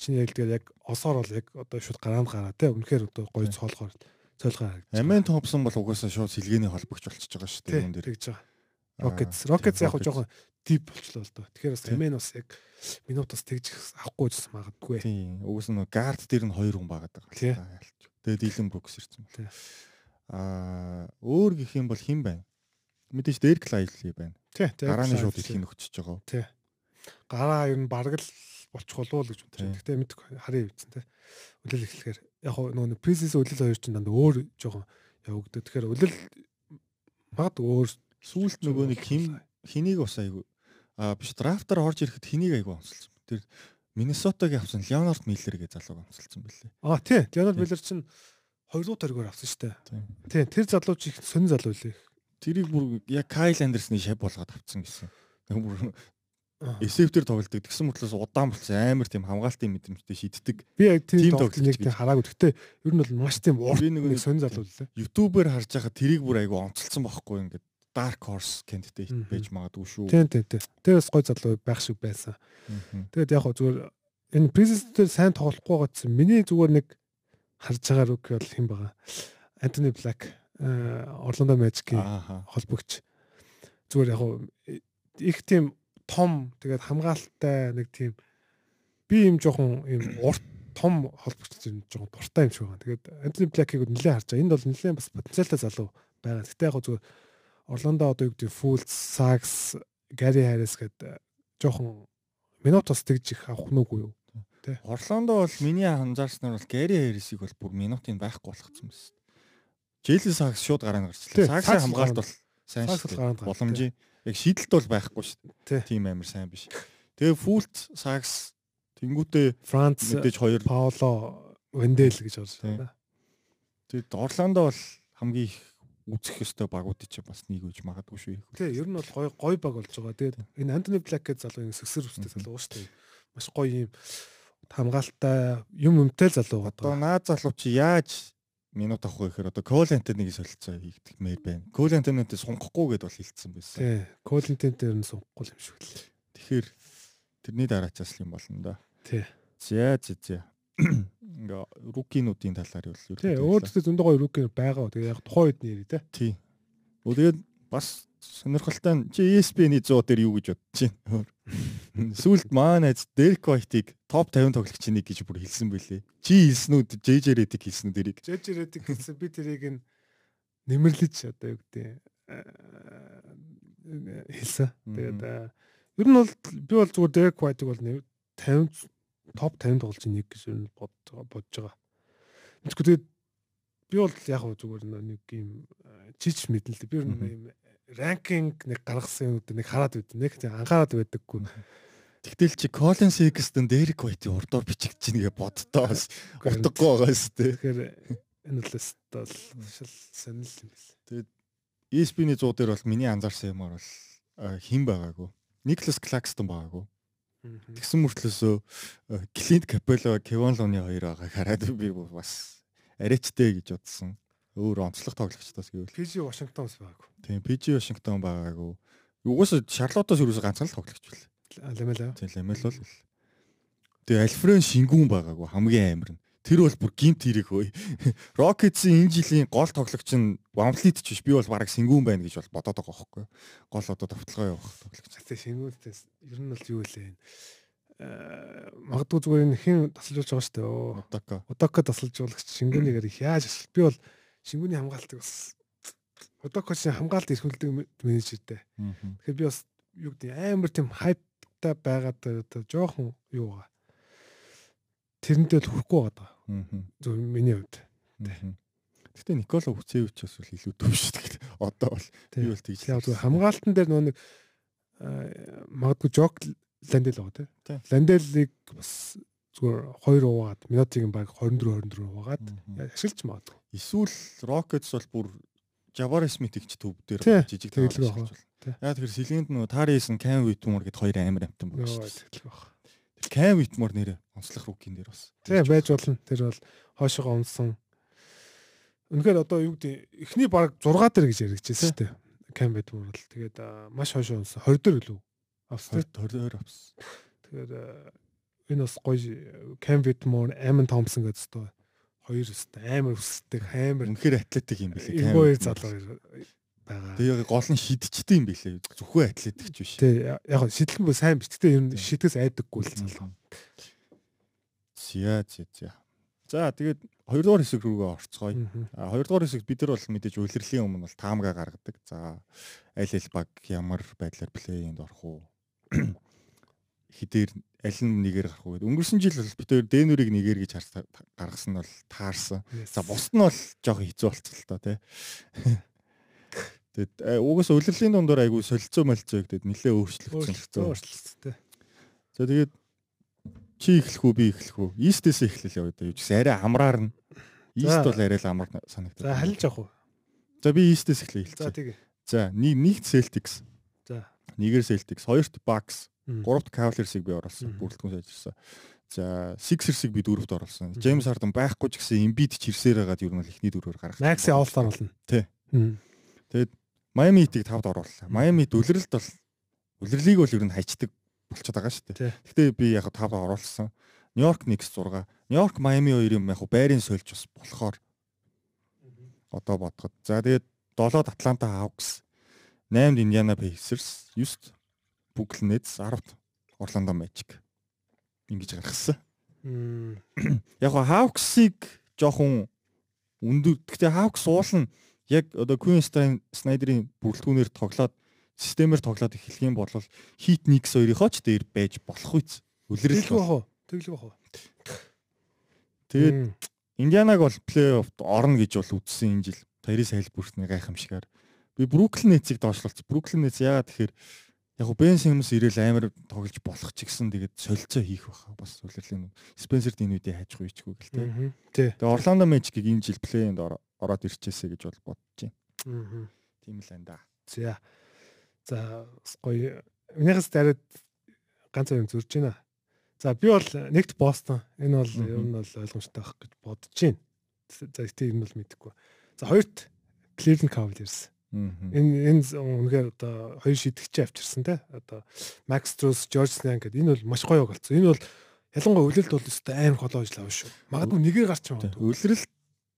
чиний хэлдгээр яг осоор бол яг одоо шууд гараанд гараа те үнэхээр одоо гоё харагдаж байгаа. Амен Томпсон бол угаасаа шууд сэлгээний холбогч болчихж байгаа шүү дээ. Юун дээр. тэгж байгаа. Аа, Rockets тийм, Rockets яг жоохон deep болчлоо л доо. Тэгэхээр бас. Amen бас яг минутаас тэгж авахгүй гэсэн магадгүй. Тийм. Угаас нь гард дээр нь хоёр хүн байгаад байгаа. Тэгээд Дилэн Брукс ирсэн. Аа, өөр гэх юм бол хэн байна? Мэдээж Дерк Лайли байна. Тий, тий. Гарааны шууд ихийн өгчөж байгаа. Тий. Гараа ер нь бараг л болчих болов уу гэж байна. Гэтэ мэдгүй харъя бичсэн тий. Үлэл эхлэхээр яг хоо нөгөө пресис үлэл хоёр чинь дандаа өөр жоохон явагддаг. Тэгэхээр үлэл магадгүй өөр Сүүлд нөгөө нэг хин хэнийг бас айгу аа биш драфтаар орж ирэхэд хэнийг айгу онцолсон. Тэр Миннесотагийн авсан Леонард Миллер гэж залууг онцолсон бэлээ. Аа тий. Леонард. Миллер чинь хоёр дахь төргөөр авсан шүү дээ. Тийм. Тий. Тэр залуу чи их сонин залуу лээ. Тэрийг бүр яг Кайл Андерсны шав болгоод авцсан гэсэн. Бүр. Эсэвтер тоглолдог. Тэгсэн мэтлээс удаан болсон амар тийм хамгаалтын мэдрэмжтэй шийддэг. Би яг тийм тоглолт тоглож нэг гэж. хараагүй. Гэтэ ер нь бол маш тийм урт нэг сонин залуу лээ. Ютубер харж байхад тэрийг бүр айгу онцолсон байхгүй ингээд Dark Horse Мгм. байж магадгүй шүү. Тийм тийм тийм. Тэр бас гой залуу байх шиг байсан. Тэгээд яг хөө зүгээр энэ президентээр сайн тоглохгүй байгаа гэсэн миний зүгээр нэг харж байгаа рүүк бол хэн байгаа. Антони Блак Орландо Мэжикийн Ааха. холбогч. Зүгээр яг хөө их тийм том тэгээд хамгаалалттай нэг тийм би юм жоохон юм урт том холбогч юм жоохон дуртай юм шиг байгаа. Тэгээд Антони Блакийг нэлээд харж байгаа. Энд бол нэлээд бас потенциалтай залуу байгаа. Гэтэ яг зүгээр Орландо одоо юу гэдэг Фулс, Сакс, Гари Харрис гэдэг жоохон минут бас тэгж их авах нүггүй юу? Орландо бол миний анзаарснаар бол Гэри Хэрисийг бол бүр минутын байхгүй болгоцсон байсан. Джейлен Сакс шууд гараа нь гарчлаа. Саксын Сакс хамгаалт бол сайн шүү дээ. Боломжийн яг шийдэлт бол байхгүй шүү дээ. Тим амир сайн биш. Тэгээ Фулт Сакс тэнгуүтээ Франц, мэдээж хоёр Паоло, Вендел гэж орж байна. тэгээд Орландо бол хамгийн их үзэх ёстой багуудыг чи бас нэг үж магадгүй шүү. Тий, ер нь бол гой гой баг болж байгаа. Тэгээд энэ Антони Блак гэдэг залуу энэ сөсөр үстэй залуу шүү дээ. Маш гоё юм хамгаалтай юм өмтэй залуу Одоо байгаа. наад залуу чи яаж минут авах гэхээр одоо Cole Anthony-гийн солилцоо хийгдмээр байна. Cole Anthony-тэй сунгахгүй гэдээ бол хэлсэн байсан. Тий. Колентент дээр нь сунгахгүй юм шиг л. Тэгэхээр тэрний дараачаас л юм болно да. Тий. За за за. Ингээ рукинуудын талаар бол Тий. Өөртөө зөндөө гоё рук байгаа. Тэгээ яг тухайн үед нэрээ те. Тий. Өө тэгээд бас сонирхолтой нь чи ESPN-ийн 100 дээр юу гэж бодож байна? Сүүлд маань айц Derek White-ыг топ 50 тоглогчийн нэг гэж бүр хэлсэн байлээ. Чи хэлсэн үү? JJ Redick хэлсэн үү дэрийг? Жэж рэдэг гэсэн би тэрийг нь нэмэрлэж одоо юу гэдэг хэлсэн. Тэгээд аа, ер нь бол би бол зүгээр Derek White-ыг бол нэр 50 топ 50 тоглолцын нэг гэж ер нь бод бодож байгаа. Мэдгүй тэгээд би бол яг хөө зүгээр нэг юм чич мэдэн л би юм ранкинг нэг гаргасан юм нэг хараад байд. Нэг тийм анхаарал байдаггүй. Тэгтэл чи Colin Sexton Derek White-ийн урдуур бичигдэж ийгээ боддоо бас утгагүй байгаа шүү дээ. Тэгэхээр энэ бол өстөл шал сонирхол юм байна. ESPN-ийн 100 дээр бол миний анзаарсан юмар бол а, хэн байгаагүй. Nicholas Claxton байгаагүй. Тэгсэн мөртлөөсөө Clint Capella, Kevin Looney хоёр байгааг хараад би бас арайчтэй гэж бодсон. Өөр онцлог тоглогчдоос гэвэл PG Washington бас байгаагүй. тийм PG Washington байгаагүй. Угсаа Шарлотоос юусоо ганцхан л тоглогч бэл. Ламела. Тийм Ламел бол. Тэгээ Альфрен Шингүүн байгаагүй хамгийн амар нь. Тэр бол бүр гинт хэрэг хөөе. Rockets-ийн энэ жилийн гол тоглогч нь Wamfleet ч биш би бол бараг Шингүүн байна гэж бол бодоод байгаа байхгүй. Гол одоо давталгаа явах тоглогч. Тэ шингүүдтэй ер нь бол юу вэ? Аа магадгүй зүгээр энэ хин тасалж болж байгаа шүү дээ. Оо. Одоко. Одоко тасалж жуулагч шингүүнийгээр их яаж асуулт. Би бол шингүүний хамгаалтыг бас Одокочийн хамгаалт эрхүүлдэг менежертэй. Тэгэхээр би бас юу гэдэг амар тийм хайптай байгаад одоо жоохон юу байгаа. Тэрнтэй л хүрэхгүй байгаа. Зөв миний хувьд. Гэтэ Никола Хүцээвич бас бол илүү төв шүү дээ. Одоо бол би бол тэгж хамгаалтан дээр нөө нэг аа, магадгүй жок ландел байгаа Тий. тийм. Ланделийг бас зүгээр 2 уугаад минутыг баг 24 24 уугаад ашиглаж магадгүй. Эсвэл Rockets бол бүр Jabari Smith-ийг ч төв дээр жижиг тоглож байгаа. Яг тэр Сэлэнд нөө Taris нь Cam Whitmore гэд хоёр амар амтан байна шүү дээ. тэгэл баг. Тэр Cam Whitmore нэрээ онцлог рукийн дээр бас. Тийм байж болно. Тэр бол хоошоо унсан. Үнэхээр одоо юу гэдэг эхний баг 6 дээр гэж яригдчихсэн шүү дээ. Байд бүр бол тэгээд маш хоошоо унсан. 20 дээр лөө. Австрал. 20 20 авсан. Тэгээд аа, энэ бас гоё Кам Витмор, Амон Томпсон гэдэг өстой хоёр өстой амар өсөлтөг амар Үнэхээр атлетик юм билээ. Whitmore. залуу байгаа. Тэгээ гол нь шидчтэй юм билээ. Зөвхөн атлетик ч биш. Тэ яг шидлэн бо сайн биш. Гэтэ ер нь шитгэс айдаггүй л залуу. Зя зя зя. За тэгээд хоёрдугаар хэсэг рүүгээ орцгоё. А хоёрдугаар хэсэг бид нар бол мэдээж үлрэлийн өмнө бол таамгаа гаргадаг. За аль аль баг ямар байдлаар плейнд орох уу? <clears throat> Хідээр аль нэгээр гарах уу гэдэг. Өнгөрсөн жил бол бид хоёр Дэнүрийг нэгээр гэж гаргасан нь бол таарсан. За бусд нь бол жоохон хэцүү болцсон л тоо тий. <laughs> Тэгээд э, угсаа үлрэлийн дундор айгүй солилцоо молцоо гэдэг нэлээ өөрчлөгдсөн. өөрчлөлттэй. За тэгээд чи эхлэх үү би эхлэх үү? Истээс эхлэл яваа да. Юу ч арай амраар нь. За. бол арай л амар санагдав. За халилж авах уу? За би Истээс эхлэе За хэлчихье. тэгээ. За нэг нэгт Celtics, За. Нэгээр Celtics, хоёрт Bucks, гуравт Cavaliers-ыг би оруулсан. Бүрэлдэхүүн сайжирсан. За Sixers-ыг би дөрөвт оруулсан. James Harden байхгүй ч гэсэн Embiid ч хэрсээр хагаад ер нь бол эхний дөрөөр гаргах. Макси All-Star болно. Тий. Мгм. Miami Heat-ийг тавд орууллаа. Miami Heat үлрэлт бол үлрэлийг бол ер нь хайчдаг болчиход байгаа шүү дээ. Гэтэ би яг тавд оруулсан. Нью-Йорк Knicks 6. Нью-Йорк Miami хоёрын яг байрын сольж бас болохоор одоо бодоход. За тэгээд 7-д Атланта Hawks, 8-д Indiana Pacers, 9-д Brooklyn Nets, 10-д Orlando Magic. Ингэж гаргасан. Яг Hawks-ыг жоохон өндөр. Гэтэ Hawks уулна яг одоо Queen Snyder-ийн бүрэлдэхүүнээр тоглоод системээр тоглоод эхлэх юм бол Heat Knicks хоёрынхоо ч дээр байж болох үз. Үлрэл? Тэглэх бах уу? Тэгээд. Индианаг бол плей-офф орно гэж бол үзсэн энэ жил. Тарис хайлбүртний гайхамшигаар. Би Бруклин Нетсийг доошлуулсан. Бруклин Нетс яагаад тэгэхээр яг го Бен Симмс ирээл амар тоглож болох ч гэсэн тэгээд солилцоо хийх баха бас үлрэлийн Спенсер Динвидийн хайж хуйчгүй гэл тээ. Мгм. Тий. Тэгээ Орландо Мэжикийг энэ жил плей-энд ороод ирчээсэ гэж бол бодож байна. Тийм л энэ да. За. За гоё. Энийхээс дараад ганц юм зурж байна. За би бол нэгт Бостон. Энэ бол ер нь бол ойлгомжтой байх гэж бодож байна. За гэтээ энэ бол мэдэхгүй. За хоёрт Cleveland Cavaliers. Энэ энэ үнэхээр одоо хоёр шидэгчээ авчирсан те. Одоо Max Strus, George Niang гэдэг энэ бол маш гоё болсон. Энэ бол ялангуяа үлэлт бол өстой амар холоо ажил авна шүү. Магадгүй нэгээр гарч Тэ, магадгүй. Үлрэл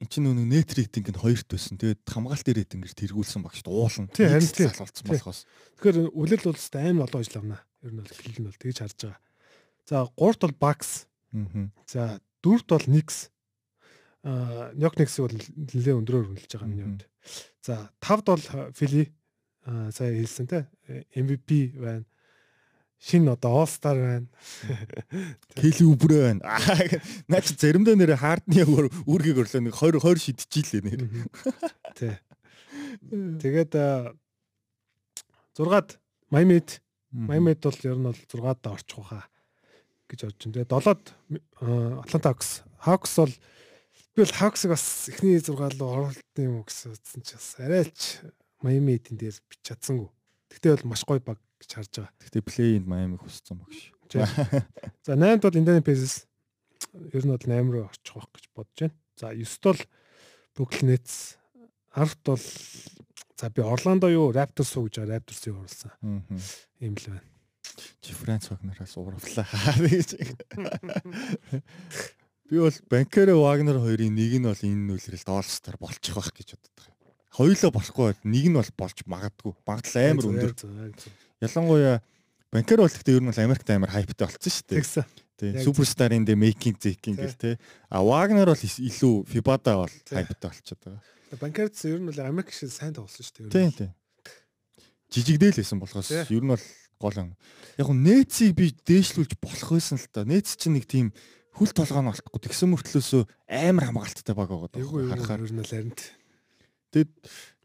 эн чинь нөгөө нет рейтинг нь хоёрт байсан. Тэгээд хамгаалтын рейтингээр тэргүүлсэн багш уулна. Тий, харин тий. болсон болохоос. Тэгэхээр үлэлт бол өстой амар олон ажил авна. Ер нь бол Cleveland бол тэгж харж байгаа. За гуравт бол Bucks. Мгм. За дөрөвт бол Knicks. Э, Нёкникс бол нэлээд өндрөөр хүлж байгаа миний хувьд. За 5 бол э, Фили э, сая хэлсэн те MVP байна. Шин одоо All-Star байна. <laughs> Кели үбрэ байна. <laughs> Наач заримдаа нэр хаардны үүргийг өрлөө нэг 20 20 шидчихжээ нэр. <laughs> Тэ. Тэгээд 6-ад Майmed Майmed бол ер нь бол 6-ад орчих واخа гэж орж байна. Тэгээд 7-ад Атланта Hawks. Hawks бол Би бол Хавксыг бас эхний 6 руу оролт юм уу гэсэн үзсэн ч бас арай ч Майами эдэн дээр бич чадсангүй. Тэгтээ бол маш гоё баг гэж харж байгаа. Тэгтээ плей-инд Майамиг хүссэн багш. За 8-д бол Indiana Pacers ер нь бол 8 руу очих байх гэж бодож байна. За 9-д бол Brooklyn Nets 10-д бол за би Orlando юу Raptors уу гэж Raptors-ийг оруулсан. Ийм л байна. Чи Франц Вагнараас уурвлаа. <laughs> <laughs> Би бол банкера Вагнер хоёрын нэг нь бол энэ нүүлрэлд Олстар болчих байх гэж боддог. Хоёулаа болохгүй байл нэг нь бол болж магадгүй. Багдл амар өндөр. Ялангуяа банкер бол гэхдээ ер нь бол Америкт амар хайптай болсон шүү дээ. Тэгсэн. Тий. Суперстарын дэ мейкинг зейкинг гэл тий. А Вагнер бол илүү Фибада бол хайптай болчиход байгаа. Э, Банкерц ер нь бол Америк шиг сайн тоглосон шүү дээ. Тий, тий. Жижигдэл байсан болохоос ер нь бол гол юм. Яг нь нээцийг би дээшлүүлж болох байсан л та. Нээц чинь нэг тийм хүл толгой нь олдохгүй тэгсэн мөртлөөсөө амар хамгаалттай баг байгаа даа. харахаар ер нь л харин. Тэгэд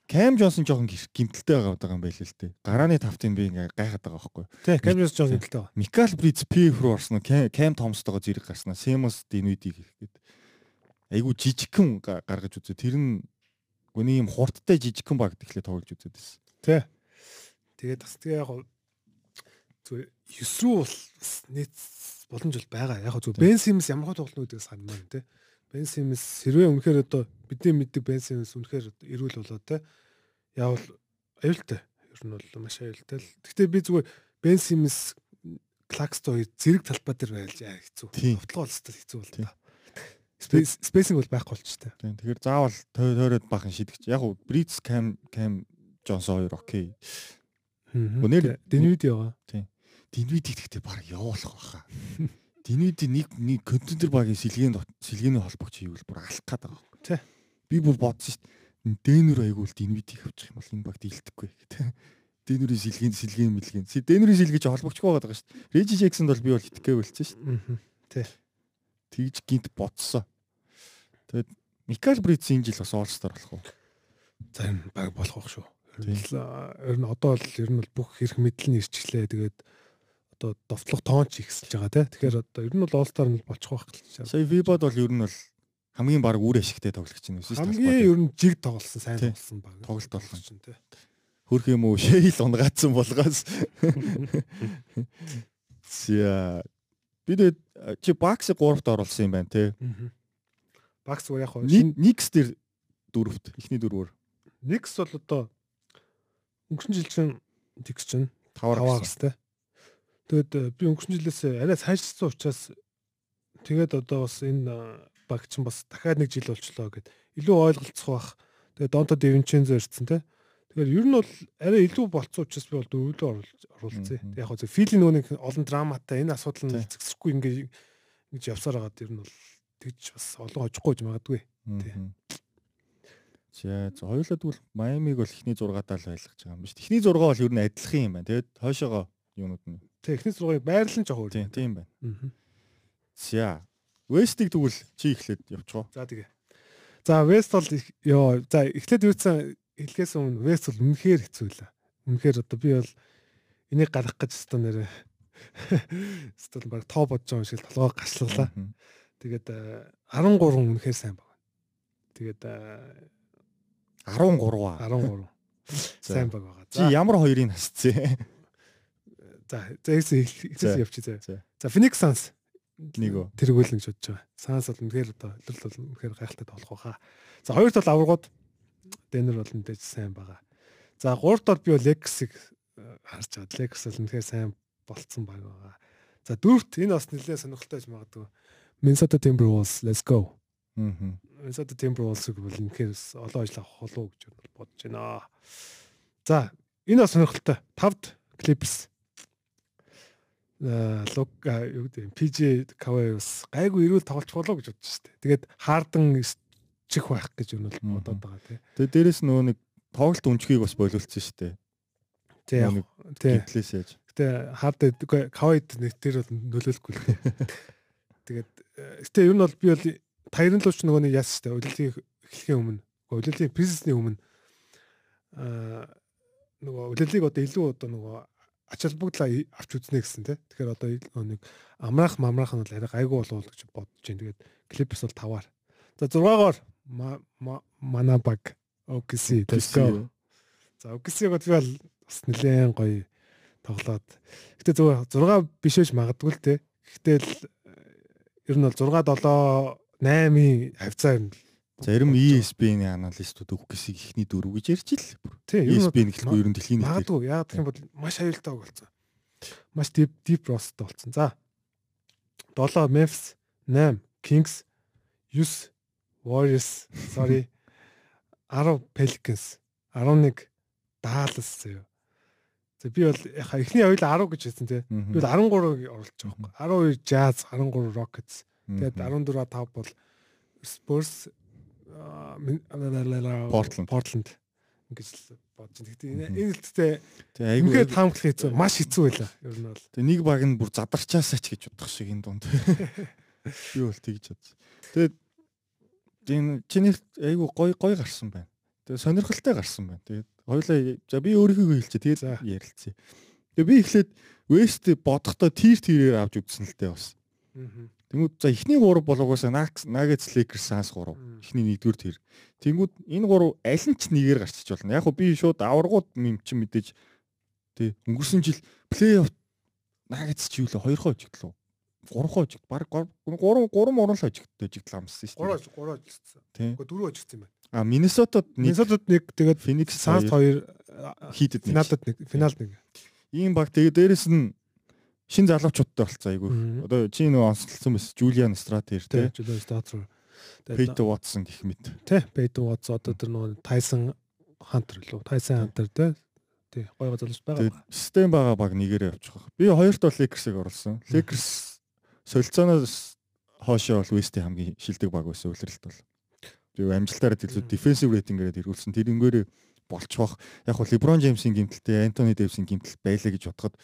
Кам Джонсон жоохон гимтэлтэй байгаа юм байл л дээ. Гарааны тавтын би ингээ гайхаад байгаа байхгүй. Тий, Камерс Джонс хэлтэй байгаа. Микал Бриц PF руу орсон Кам Томстойгоо зэрэг гарснаа. Семос Динвидиг гэхэд айгу жижигхэн га- гаргаж үзээ. Тэр нь гүний юм хурдтай жижигхэн баг тэгэхээр тоглож үзээд байсан. Тий. Тэгээд бас тэгээ яг зүгээр 9 рүү бол нийт боломж бол байгаа. Яг зүгээр Бен Симс ямар хөө тоглоно гэдгийг санамаа тий. Бен Симс хэрвээ үнэхээр одоо бидний мэддэг Бен Симс үнэхээр эрүүл болоо тий. Яавал аюултай. Ер нь бол маш аюултай л. Гэхдээ би зүгээр Бен Симс Клакстой зэрэг талбай дээр байлж яа хэцүү. Тийм. Тоглоом бол хэцүү бол Тийм. та. Спейс спейсинг бол байхгүй болч та. Тийм. Тэгэхээр заавал той- тойроод бахан шидэгч. Яг уу Бриц Кам Кам Джонсон хоёр окей. Өнөр- Дэнвид яваа. Динвид ихтэй баг явуулах байхаа. Динвид нэг нэг контентер багийн сэлгээнд сэлгээний холбогч хийвэл бүр алах гээд байгаа. байхгүй. Тий. Би бүр бодсон шүү дээ. Дэнүр айгуул Динвидийг авчих юм бол энэ баг дийлдэхгүй гэдэг. Дэнүрийн сэлгээнд сэлгээ мэлгэн. Дэнүрийн сэлгэж холбогчгүй байгаа шүү дээ. Реджи Джексонд бол би бол итгэхгүй болчихсон шүү дээ. Тэгж гинт бодсон. Тэгээд Микал Бриц энэ жил бас All-Star болох уу? зарим баг болох байх шүү. Ер нь одоо л ер нь бол бүх хэрэг мэдл нь ирчихлээ. Тэгээд одоо довтлох тоонч ихсэлж байгаа тий. Тэгэхээр одоо ер нь бол All-Star нь болчих واخ гэж байна. Сая Вибод бол ер нь бол хамгийн баг үр ашигтай тоглогч юм шүү дээ. Хамгийн ер нь жиг тоглосон, сайн Тий. тоглосон баг. Тоглолт болгоно. чинь тий. хөрх юм уу <laughs> шэйл унгаацсан болгоос зя бид чи бакс 3-т оруулсан юм байна те Мгм. Багс уу яг хоо шин никс дээр дөрөвт эхний дөрвөр Никс бол одоо өнгөрсөн жил чинь Никс чинь таваар таваар авсан. Тэгээд э, би өнгөрсөн жилээс арай сайжирсан учраас тэгээд одоо бас энэ э, баг чинь бас дахиад нэг жил болчлоо гэд илүү ойлголцох бах. Тэгээд Донто Девинчензо ирсэн те. Тэгэхээр ер нь бол арай илүү болцсон учраас би бол дөрвөлөө оруулцээ. Мгм. Яг хөө филийн нөгөө нэг олон драматай энэ асуудал нь зэгсэхгүй ингээ ингэж явсаар хагаад ер нь бол тэгж бас олон хожихгүй гэж магадгүй. Тий. За хоёулаа тэгвэл Майамиг бол эхний 6-аад л байлгаж байгаа юм биш. Эхний 6 бол ер нь адилхан юм байна. Тэгээд хойшоогоо юунууд нь Техник зургийг байрлал нь жоох өөр. тийм тийм байна. Мгм. За Вестиг тэгвэл чи эхлээд явчихоо. За тэгээ. За Вест бол ёо за эхлээд юуцсан хэлхээс өмнө Вест бол үнэхээр хэцүү лээ. Үнэхээр одоо би бол энийг гаргах гэж өстө нэрээ <laughs> өстө баг тоо бодож байгаа шиг толгой гашлуулаа. Мгм. Тэгээд э, 13 үнэхээр сайн баг. Тэгээд э, 13 аа. 13 За. сайн баг байгаа. Чи ямар хоёрыг хасцээ? За За. ихсэн явчих заа. За. Phoenix Suns Нэг үү? тэргүүлэн гэж бодож байгаа. Санс бол үнэхээр одоо илэрл бол үнэхээр гайхалтай тоглох байхаа. За хоёр тал аваргууд Денер бол мэдээж сайн байгаа. За гурав тал би бол Lex-ийг э, харж байгаа. Lex бол үнэхээр сайн болцсон баг байгаа. За дөрөвт энэ бас нэлээд сонирхолтой байж магадгүй. Minnesota Timberwolves let's go. Аа. Minnesota Timberwolves-ыг бол үнэхээр олон ажил авах болов уу гэж бодож байна. За энэ бас сонирхолтой. Тавд Clippers э лук юу гэдэг PJ Kawhi бас гайгүй ирүүл тоглож болоо гэж бодож штэ. Тэгээд Harden чих байх гэж юу бол бодоод байгаа тий. Тэгээ дээрэс нөгөө нэг тоглолт өнчгийг бас шүү дээ. Тий. яг- Тий. Гитлээс яаж. Гэтэ Harden Kawhi нэг тэр бол нөлөөлөхгүй л. дээ. Тэгээд э, гэтэ ер нь бол би бол таярын лууч нөгөө нэг яасан штэ. Удилдын эхлэхийн өмнө. Удилдын пресисний өмнө аа нөгөө удилдыг одоо илүү одоо нөгөө ач холбогдлоо авч үзнэ гэсэн тий. Тэгэхээр одоо нэг амраах мамраах нь бол арай гайгүй болов гэж бодож байна. Тэгээд клипс бол таваар. За 6-гаар Манабаг OKC let's go. За OKC-г би бол бас нэлээд гоё тоглоод. Гэтэ зөв 6 биш ээж магадгүй л те. Гэхдээ л ер нь бол 6 7 8-ийн хавцаа юм. Зарим ESPN-ийн аналистууд өгөхгүйсийг ихний дөрөв гэж ярьж ил. ESPN эхлэхгүй ер нь дэлхийн нийтээр. магадгүй гэх юм бол маш аюултай болсон. Маш deep deep roster болсон. За 7 Memphis, 8 Kings, 9 Warriors, sorry <laughs> 10 Pelicans, 11 Dallas заяа. За би бол яха эхний хоёул 10 гэж хэлсэн тий. Би бол 13-ыг оруулж байгаа байхгүй. 12 Jazz, 13 Rockets. Тэгээд Мгм. 14 5 бол Spurs аа, Portland. Portland ингэж л бодож байна. Гэхдээ энэ айгүй үнэхээр таамаглах хэцүү, маш хэцүү байлаа. Ер нь бол. Тэгээ нэг баг нь бүр задарчаасаа ч гэж бодох шиг энэ дунд. <laughs> Би бол тэгж бодсон. Тэгээд энэ чиний айгүй гой гой гарсан байна. Тэгээд сонирхолтой гарсан байна. Тэгээд хоёлаа за би өөрийнхөө хэлчихэ тэгээд За. ярилцъя. Тэгээд би эхлээд West бодохдоо тир тирээр авч үзсэн л дээ бас. Тэнгүүд за эхний гурав болгоосаа Nuggets Lakers Suns гурав. Эхний нэгдүгээр тэр. Тэнгүүд энэ гурав аль нь ч нэгээр гарчиж болно. Яг би шууд аваргууд юм чи мэдээж тий өнгөрсөн жил плей-офф Nuggets ч юу лээ 2 хожигдлоо. 3 хожигд баг 3 3 3 мурал хожигдтэй жигдэл амссан шүү 3 дээ. 3 ажилласан. Тий. Уу 4 ажилласан юм байна. А Миннесотад нэг Миннесотад нэг тэгээд Phoenix Suns 2 хийдэд нэг. финалдад нэг финалд нэг. Ийм баг тэгээ дээрэс нь шин залуучуудтай болцсон айгүй. Мгм. Одоо чи нөө онцлсан байсан Julian Strather Тий, тий. Julius Strather. Peyton Watson гэх мэт. Тий, Peyton Watson одоо тэр нөгөө Tyson Hunter лөө. Tyson Hunter тий. Тий, гоё залууч байгаа. Тэгээд систем байгаа баг нэгээрээ явчих واخ. Би хоёрт бол Lakers-ыг оруулсан. Lakers солилцооноос хоошоо бол West-ийн хамгийн шилдэг баг байсан үлрэлт бол. Би амжилтаараа илүү Мм. defensive rating-ээрээ ирүүлсэн. Тэрнгээрээ болчих. Яг бол LeBron James-ийн гимтэлтэй Anthony Davis-ийн гимтэл байлаа гэж бодоход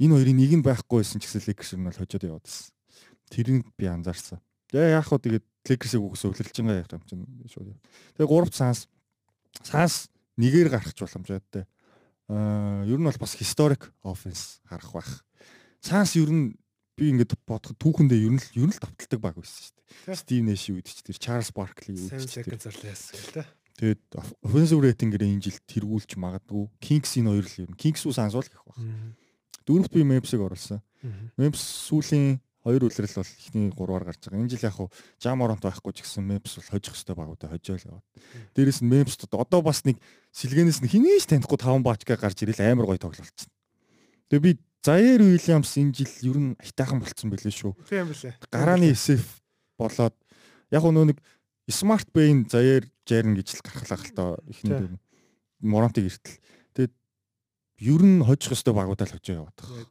энэ хоёрын нэг нь байхгүй байсан ч гэсэн Lakers нь бол хожоод яваад байсан. Тэрийг би анзаарсан. Тэгээ яг хөө тэгээд Lakers-ыг үгүйсээ үлрэлж байгаа юм чинь шууд. Тэгээ гуравт санс санс нэгээр гарах ч боломжтой. Аа ер нь бол бас historic offense харах байх. Санс ер нь би ингээд бодоход түүхэндээ ер нь л ер нь л давталдаг баг байсан шүү дээ. Nash юу гэдэг чи тэр юу 7 гэдэг чи тэр. or less гэх тий. Тэгээд offensive rating-ээр энэ жил тэргүүлж магадгүй. Kings-ийн хоёр л ер нь Kings Suns бол гэх баг. Дөрөвт би Memphis-ыг оруулсан. Memphis сүүлийн хоёр үлрэл бол ихний гурваар гарч байгаа. Энэ жил яг хуу Jamorant байхгүй ч гэсэн Memphis бол хожих хөстэй багуудаа хожоол яваад. Дээрээс нь Memphis одоо бас нэг сэлгэнээс нь хинээс танихгүй таван баачгаа гарч ирэл амар гоё тоглолцсон. Тэгээ би Zaire Williams энэ жил ер нь айтаахан болцсон байлээ шүү. Тийм билээ. Гарааны SF болоод яг нөө нэг Smart Bay Zaire Jaren гэж л гаргалаа тоо ихний Тий. дээр нь. Ер нь хожих хөстэй багуудаа л хожоо яваад байгаа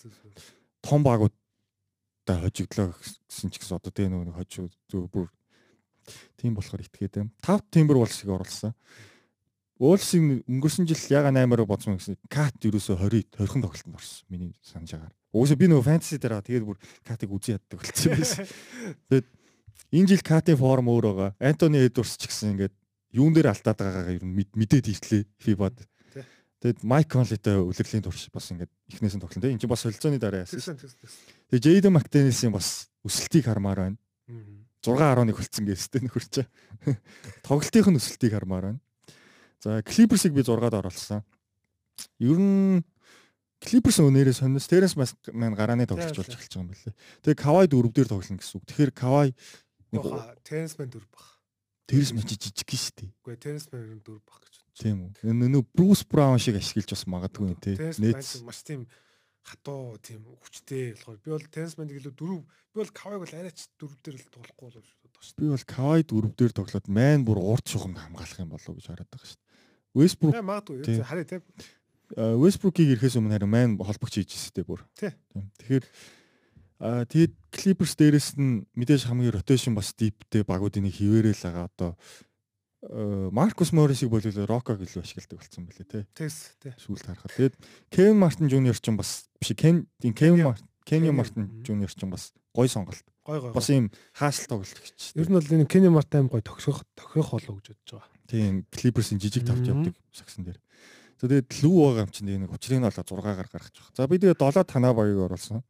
том багуудтай хожигдлоо гэсэн ч гэсэн одоо тэгээ нөгөө хожиг зөв бүр тийм болохоор итгээд юм. Тав Timber Wolves-ыг оруулсан. Wolves-ийг өнгөрсөн жил яга 8-аар бодсон гэсэн Кат ерөөсө 20 20хан тоглолтод орсон. Миний санаж агаар. Уусаа би нөгөө фэнтези дээр тэгээд бүр Катыг үзэн яддаг болчихсон байсан. <laughs> Тэгээд энэ жил Катын форм өөр байгаа. Антони Эдвардс ч гэсэн ингээд юун дээр алтаад байгаагаа ер нь мэд- мэдээд иртлээ FIBA-д. Тий. Тэгээд Майк Конлитой үлрэлийн турш бас ингээд эхнээс нь тоглосон. Энэ чинь бас солилцооны дараа яасан. Тэгээ Джейден Мактенисийн бас өсөлтийг хармаар байна. 6.11 болцсон гэстэй нөхөрч. <laughs> Тоглолтын нь өсөлтийг хармаар байна. За Clippers-ыг би 6-ад оруулсан. Ер нь Clippers өнөөрөө сониос Terence маань гарааны тоглож болж эхэлж байгаа юм байна лээ. Тэгээ Kawhi дөрөв дээр тоглоно гэсэн үг. Тэгэхээр Kawhi Теренс мэн дөрв баг. Terence маань жижиг шүү дээ. Үгүй Теренс мэн дөрв баг. Тийм үү. Нөө Bruce Brown шиг ашиглаж бас магадгүй тий. Мэн маш тийм хатуу тийм хүчтэй болохоор би бол Теренс мэн илүү дөрв би бол Кавайг бол арайч дөрв дээр л тоглохгүй болов шүү дээ би бол Kawhi дөрөв дээр тоглоод майн бүр урд шугамд хамгаалах юм болов гэж хараад байгаа шүү дээ. Westbrook дээ. Магадгүй Тийм. харъя те. э, Westbrook-ийг ирэхээс өмнө харин майн холбогч хийж ирсэн дээ бүр. Тий. Тийм. Тэгэхээр а тэгээд Clippers дээрэс нь мэдээж хамгийн rotation бас deepтэй багуудын нэг хിവэрэл байгаа одоо Маркус Моррисыг бол Роког илүү ашигладаг болсон байлээ тий. Тэс тий. Сүүлд харахад. Тэгээд Кевин Мартин Жуниор ч бас биш Кен Кевин Мартин Кенни Мартин. Жуниор ч бас гой сонголт. Гой гой. Бас ийм хаасл тоглолт гэж. Ер нь бол энэ Kenny Martin гой тохирох тохирох болов гэж бодож байгаа. Тийм Clippers-ийн жижиг тавч явдаг сагсан дээр. Тэгээд лүү байгаа юм чинь нэг учрыг нь олоо 6-аар гаргаж байгаа. За би тэгээд 7 танаа багийг оруулсан.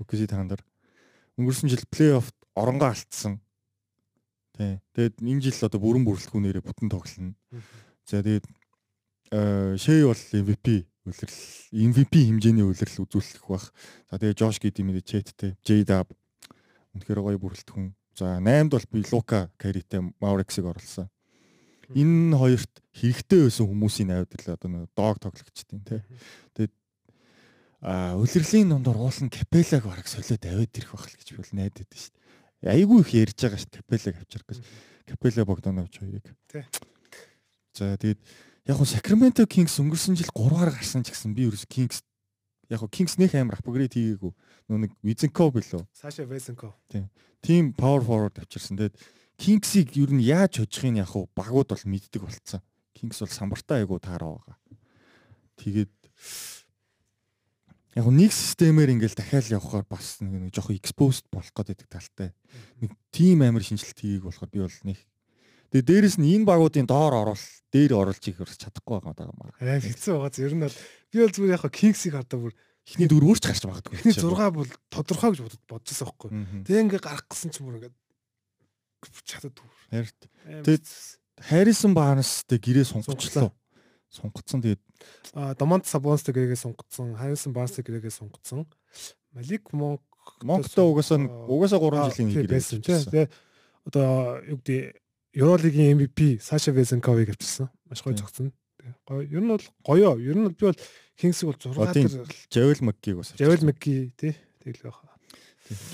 OKC танаар. Өнгөрсөн жил плей-офф оронгоо алдсан. Тий. Тэгээд энэ жил одоо бүрэн бүрэлдэхүүнээрээ бүтэн тоглоно. За тэгээд Шэй бол MVP үлрэл MVP хэмжээний үлрэл үзүүлэх бах. За тэгээд Жош Гиди мэдээ чэттэй. J-Dub үнэхээр гоё бүрэлдэхүүн. За 8-д бол би Лука Каритэй Маурексыг оруулсан. Энэ хоёрт хэрэгтэй байсан хүмүүсийн найвд л одоо нэг дог тоглогчдیں۔ тий. Тэгээд а үлрэлийн дундор уулын Капелаг бараг солиод аваад ирэх байх л гэж би бол найдаад байна шүү дээ. Айгүй их ярьж байгаа шүү Капелаг авчрах гэж. Капела Богданович хоёрыг. Тий. За тэгээд яг хуу Sacramento Kings өнгөрсөн жил 3-аар гарсан ч гэсэн би ерөөс Kings яг хуу Kings нөх амар апгрейд хийгээгүй. Нөө нэг Wizenko билүү. Саша Весенко. Тим power forward авчирсан. Тэгээд Kings-ийг ер нь яаж хожихын яг хуу багууд бол мэддэг болцсон. Kings бол самбартаа айгу таараа байгаа. Тэгээд яг нэг системээр ингээл дахиад явхаар бас нэг жоохон exposed болох гэдэг талтай. Нэг тим амар шинжилт хийгээг болохоор би бол нэг Тэгээ дээрэс нь энэ багуудын доор оруул дээр оруулж их ерөөс чадахгүй байгаа юм байна. Аа хэцүү байгаа. Ер нь бол би бол зүгээр яг Kings-ийг хардаа бүр Эхний дөрөв өөрч гарч магадгүй. эхний 6 бол тодорхой гэж бодчихсон байхгүй. Тэгээ ингээ гарах гэсэн ч мөр ингээ чадад түр. Харин Тэгээд Харрисон Барнстэй гэрээ сунгацлаа. Сунгацсан тэгээд Домонт Сабонстэй гэрээгээ сунгацсан, Харрисон Барстэй гэрээгээ сунгацсан. Малик Монк Монктой угаасаа угаасаа 3 жилийн нэг байсан тийм. Тэгээ одоо юу гэдэг Евролигийн MVP Саша Везенковыг авчирсан. Маш гоё. Тэгээ гоё. Ер нь бол гоё. Ер нь би бол Кингсиг бол 6 тийм. дээр Жавел Маккиг бас. Жавел Макки тий. Тэгэл байхаа.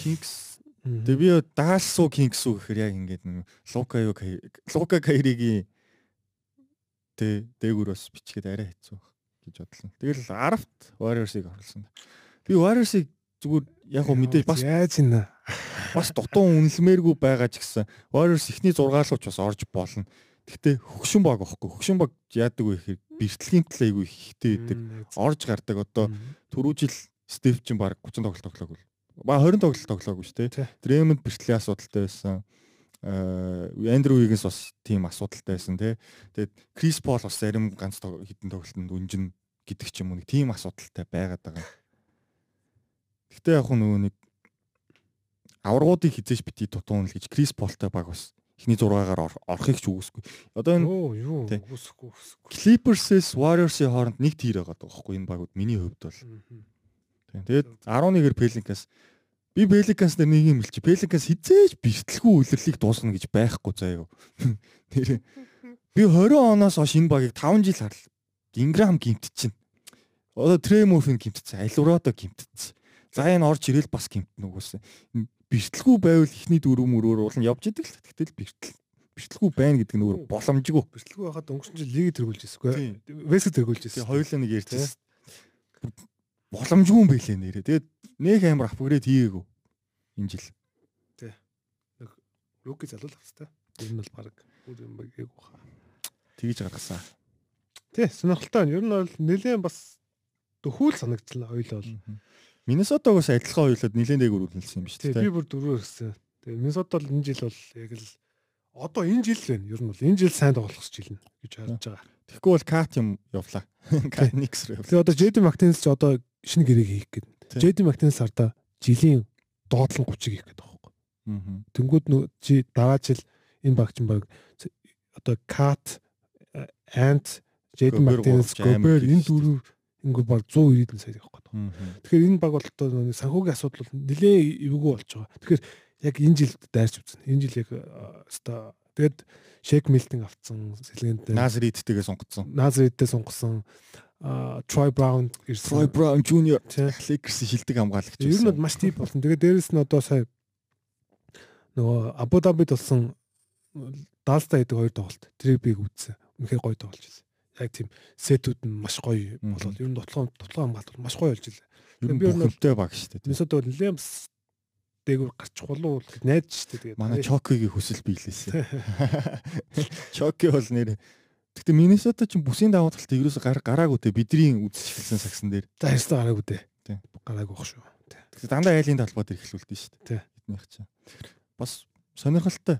Кингс. Тэгээ би даалсуу Кингс үү гэхээр яг ингээд Лука юу Лука Кайригийн Гэхдээ дээгүүр бас бичгээд арай хэцүү гэж бодлоо. Тэгэл Арафт Warriors-ыг оруулсан. Би Warriors-ыг зүгээр яг хөө мэдээж бас яаж ийна. Бас дутуун үнэлмээргүй байгаа ч гэсэн Warriors ихний зургаалууч бас орж болно. Гэхдээ хөгшин баг واخгүй. Хөгшин баг яадаг вэ гэхээр бэртлэгийн талыг айгүй ихтэй байдаг. Орж гардаг одоо түрүү жил Стив чин баг 30 тоглолт тоглоагүй. Ба 20 тоглолт тоглоагүй шүү дээ. Дремонд бэртлийн асуудалтай байсан. Аа Андрю Вигэнс бас тийм асуудалтай байсан тий. Тэгээд Крис Пол бас зарим ганц хитэн тоглолтод үнжин гэдэг ч юм уу нэг тийм асуудалтай байгаад байгаа. Гэхдээ яг нөгөө нэг аваргуудыг хизээж бити тутуун л гэж Крис Полтой баг бас эхний 6-аар ор- орохыг ч үгүйсгүй. Одоо энэ юу үсэхгүй. Clippers-с Warriors-ийн хооронд нэг тир байгаа байхгүй энэ багууд миний хувьд бол. Тэгээд 11-ээр Pelicans би Pelicans дээр нэг юм хэлчих. Pelicans хизээж бэртэлгүй үлрэлийг дуусгана гэж байхгүй заяа. <laughs> Тэр би 20 оноос хойш энэ багийг 5 жил харлаа. Ingram гимтчихэв. Одоо Tremorfin гимтчихсэн. Alvarado гимтчихсэн. За энэ орж ирэл бас гимтэн үгүйсэн. Бэртэлгүй байвал ихний дөрөв мөрөөр уулын явж идэг л тэгтэл бэртэл бэртэлгүй байна гэдэг нь өөр боломжгүй. Бэртлгүй байхад өнгөрсөн жил лиг тэргүүлж ирсэхгүй. Весг тэргүүлж ирсэн. хоёулаа нэг ярьчихсан. Боломжгүй юм байлээ нэрээ. Тэгээд нэг амар апгрейд хийгээгүй энэ жил. Руки залуулах хэвээр. Нь бол баг бүр юм байгааг баха. Тэгж гаргасан. Тий, сонирхолтой байна. Ер нь бол нэлээд бас төхүүл санагдлаа хоёлоо бол. Миннесотагоос адилхан хоёулаад нилээн дээгүүр үлдсэн юм биш Тий, үү? би бүр дөрөв гэсэн. Тэгээ Минсот бол энэ жил бол яг л одоо энэ жил байна. Ер нь бол энэ жил сайн тоглох жил нэ гэж харж байгаа. Тэгэхгүй бол кат юм явлаа. Кат никс рүү явлаа. Тэгээ одоо JD Martinez ч одоо шинэ гэрээг хийх. Тий. JD Martinez ардаа жилийн доотлон 30-ыг хийх байгаа байхгүй. Аа. Тэнгүүд нөө чи дараа жил энэ багч баг одоо Gobert Martinez гурван Gobert амар энэ дөрөв ингээд баг 190 сая явах гээд. Тэгэхээр энэ баг бол одоо санхүүгийн асуудал бол нэлээд эвгүй болж байгаа. Тэгэхээр яг энэ жил дайрч үзнэ. Энэ жил яг өстой тэгээд Шек Милтон авцсан сэлгэнд Назридтэйгээ сунгацсан. Назридтэй сунгасан а Troy Brown Troy Brown Jr. Lakers-ийн шилдэг хамгаалагч. Ер нь маш тип болсон. Тэгээд дээрэс нь одоо сая нөгөө Абу Дабид болсон Далста гэдэг хоёр тоглолт. Тэрийг би үзсэн. Үнэхээр гоё тоглож байсан. Яг тийм сетүүд нь маш гоё болоод ер нь дутлаа дутлаа хамгаалт бол маш гоё болж илээ. би ер нь бүхэлдээ баг шүү дээ. Минсод бол Лемс дээгүүр гарчих болов уу гэж найдаж штэ тэгээд. Манай Чокигийн хүсэл биелээсэн. <laughs> Чоки бол нэр Гэтэ Миннесота ч бүсийн даваа талт ерөөсө гар гараагүй те бидний үзэж эхэлсэн сагсан дээр. За ярьсан гараагүй дээ. Тий. Гараагүй бах шүү. Гэтэ дандаа айлын талбайд эрхлүүлдэг шүү дээ. Тий. Эднийх чинь. Бас сонирхолтой.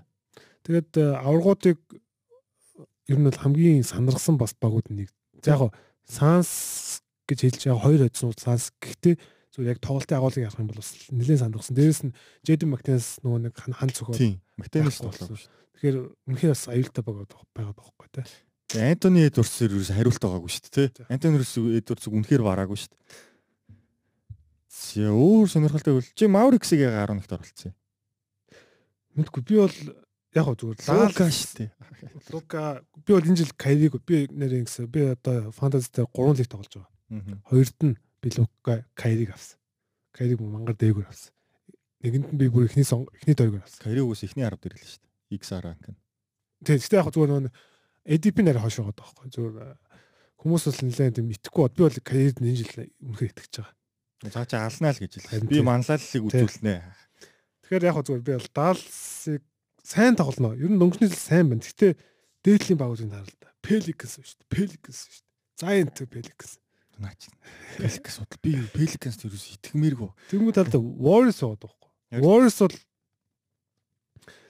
Тэгээд э, аваргуудыг ер нь бол хамгийн сандарсан бас багууд нэг. За яг Санс гэж хэлж байгаа хоёр одсон Санс гэхдээ зүгээр яг тоглолтын агуулгыг харах юм бол бас нэлээд сандарсан. Дээрээс нь Джейден Мактенс нөгөө нэг хан цөхөө. Тийм. Байхгүй тоглоо. болсон. Тэгэхээр үнэхээр бас аюултай байгаа байгаа байхгүй тий. Антони Эдвардс ерөөс хариулт байгаагүй шүү дээ. Антони Эдвардс үнэхээр бараагүй шүү дээ. Зэ өөр сонирхолтой бол чи Мауриксыг яг 11-т оролцсон. Мэдгүй би бол яг гоо зүгээр Лука шүү дээ. Лука би бол энэ жил Кайриг би нэрийн гэсэн би одоо фэнтези дээр 3 лиг тоглож байгаа. Хоёрт нь би Лука Кайриг авсан. Кайриг мангар дээгүүр авсан. Нэгэнд нь би бүр эхний эхний дөрөөр авсан. Кариогоос ихний 10 дээр л шүү дээ. X rank нь. Тэгээ гэхдээ яг зүгээр нөгөө ADP нэр хойш байгаа байхгүй зүгээр э, хүмүүс бол нэлээд тийм итгэхгүй бод. Би бол Кайрид энэ жил үнэхээр итгэж байгаа. Цаа чи алнаа л гэж хэлсэн. Би манлайллыг үзүүлнэ. Тэгэхээр яг зүгээр би бол Далсыг сайн тоглоно. Ер нь дөнгөжний жил сайн байна. Гэхдээ дээдлийн багуудыг хараа л да. Pelicans шүү дээ. Pelicans шүү дээ. Giant Pelicans. Наач. Pelicans судал. Би Pelicans ерөөс итгэмээргүй. Тэнгүү талд Warriors байгаа байхгүй. Warriors бол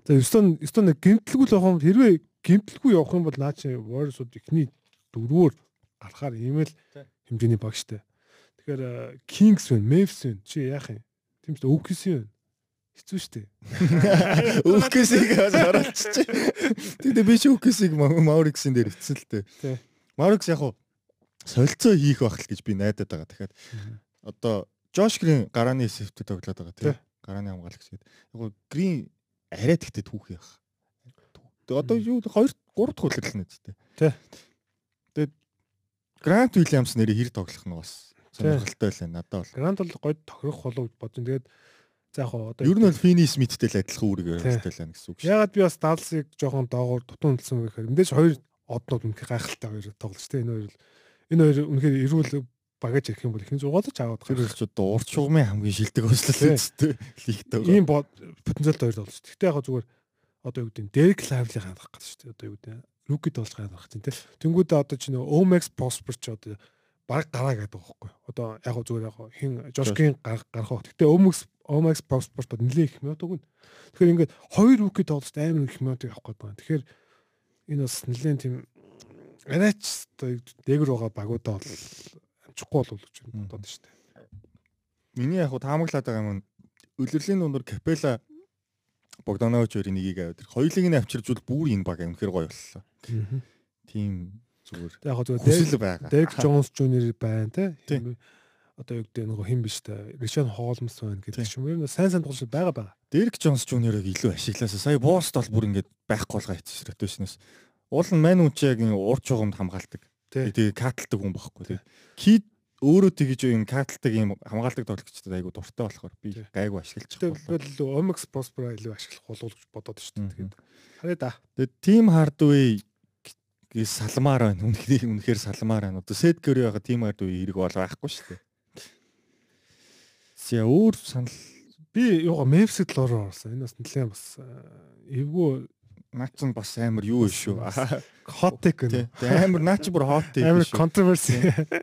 за Houston нэг гимтэлгүй л явах юм хэрвээ гимтэлгүй явах юм бол наа чи Warriors-ууд ихний дөрвөөр гарахаар ийм л хэмжээний баг штэ. Тэгэхээр э, Kings байна, Memphis байна. Чи яах юм? Тийм ч OKC байна. Хэцүү штэ. <laughs> Өвкэсийг оруулчих. Тэгтээ би ч өвкэсийг Мауриксын дээр ицсэн л дээ. Маурикс яг хуу солилцоо хийх байх л гэж би найдаад байгаа. Тэгэхээр одоо Жош Грин гарааны сэвтэ тоглоод байгаа Тий. тийм. Гарааны хамгаалагч гэдэг. Яг хуу Грин арай тэгтээ түүх яах. Одоо юу 2 3 дахь үлрэлнэ дээ. Тий. Тэгээд Грант Уильямс нэрийг хэр тоглох нь бас сонирхолтой байлаа надад бол. Грант бол гой тохирох болов гэж бодсон. Тэгээд за яг одоо Ер нь бол Фини Смиттэй л адилхан үүрэг Тий. явуултай лаа гэсэн үг шүү. Ягаад би бас Далсыг жоохон доогоор тутун үлдсэн вэ гэхээр мэдээж хоёр однууд үнэхээр гайхалтай хоёр тоглож тэ энэ хоёр л- энэ хоёр үнэхээр эрүүл багаж ирэх юм бол ихний зугаалж аваад Тэр гарах. ч одоо урд шугамын хамгийн шилдэг Тий. өслөл үстэй <laughs> лигтэй. Ийм потенциалтай хоёр тоглож. Гэхдээ яг зүгээр одоо юу гэдэг нь Дерек Лавлиг хандах гэдэг шүү дээ. Одоо юу гэдэг нь руки тоглож хандах тийм тэ. Тэнгүүдээ одоо чи нөө Omax Prosper ч одоо баг гараа гэдэг байхгүй. Одоо яг гоо зүгээр яг хин Жошкин гарах байх. Гэхдээ Omax Omax Prosper бод нэлээ их минут өгнө. Тэгэхээр ингээд хоёр руки тоглож амар их минутыг авах гэдэг байна. Тэгэхээр энэ бас нэлээд тийм арайч одоо дээгүр байгаа багуудаа бол амжихгүй болов гэж бодоод шүү дээ. Миний яг хуу таамаглаад байгаа юм нь үлрэлийн дундор Капела Богданович хоёрын нэгийг аваад тэр хоёулыг нь авчиржвал бүр энэ баг үнэхэр гоё боллоо. Тийм зүгээр Яг гоо зүгээр. Дерек Джонс Жуниор байна те. Одоо юу гэдэг нөгөө хин биш те. Ришон Холмс байна гэдэг ч юм. Нь сайн сайн тоглож байгаа байгаа. Дерек Джонс Жуниорыг илүү ашиглаасаа сая Боост бол бүр ингээд байхгүй болгоо хийчихсэн ротейшнээс. Уул нь яг энэ урд чугамд хамгаалдаг. Тэгээ катлдаг хүн байхгүй. Тэгээ кид өөрөө тэгж юм катлдаг юм хамгаалдаг тоглогчдод айгу дуртай болохоор би гайгүй ашиглаж Тэгвэл боллоо. Omax Prosper илүү ашиглах болов гэж бодоод шүү дээ. Тэгээд харъя да. Тэгээ тим хардвей гээ салмаар байна. Үнэхээр үнэхээр салмаар байна. Одоо сет гөрөө байгаа тим хардвей хэрэг бол байхгүй шүү дээ. Зя өөр санал Би юугаа Memphis-д л орсон. Энэ бас нэлээд бас э, эвгүй наач нь бас амар юу шүү. Тий. гэнэ. Тэгээ амар наач бүр hot take Амар шүү. controversy.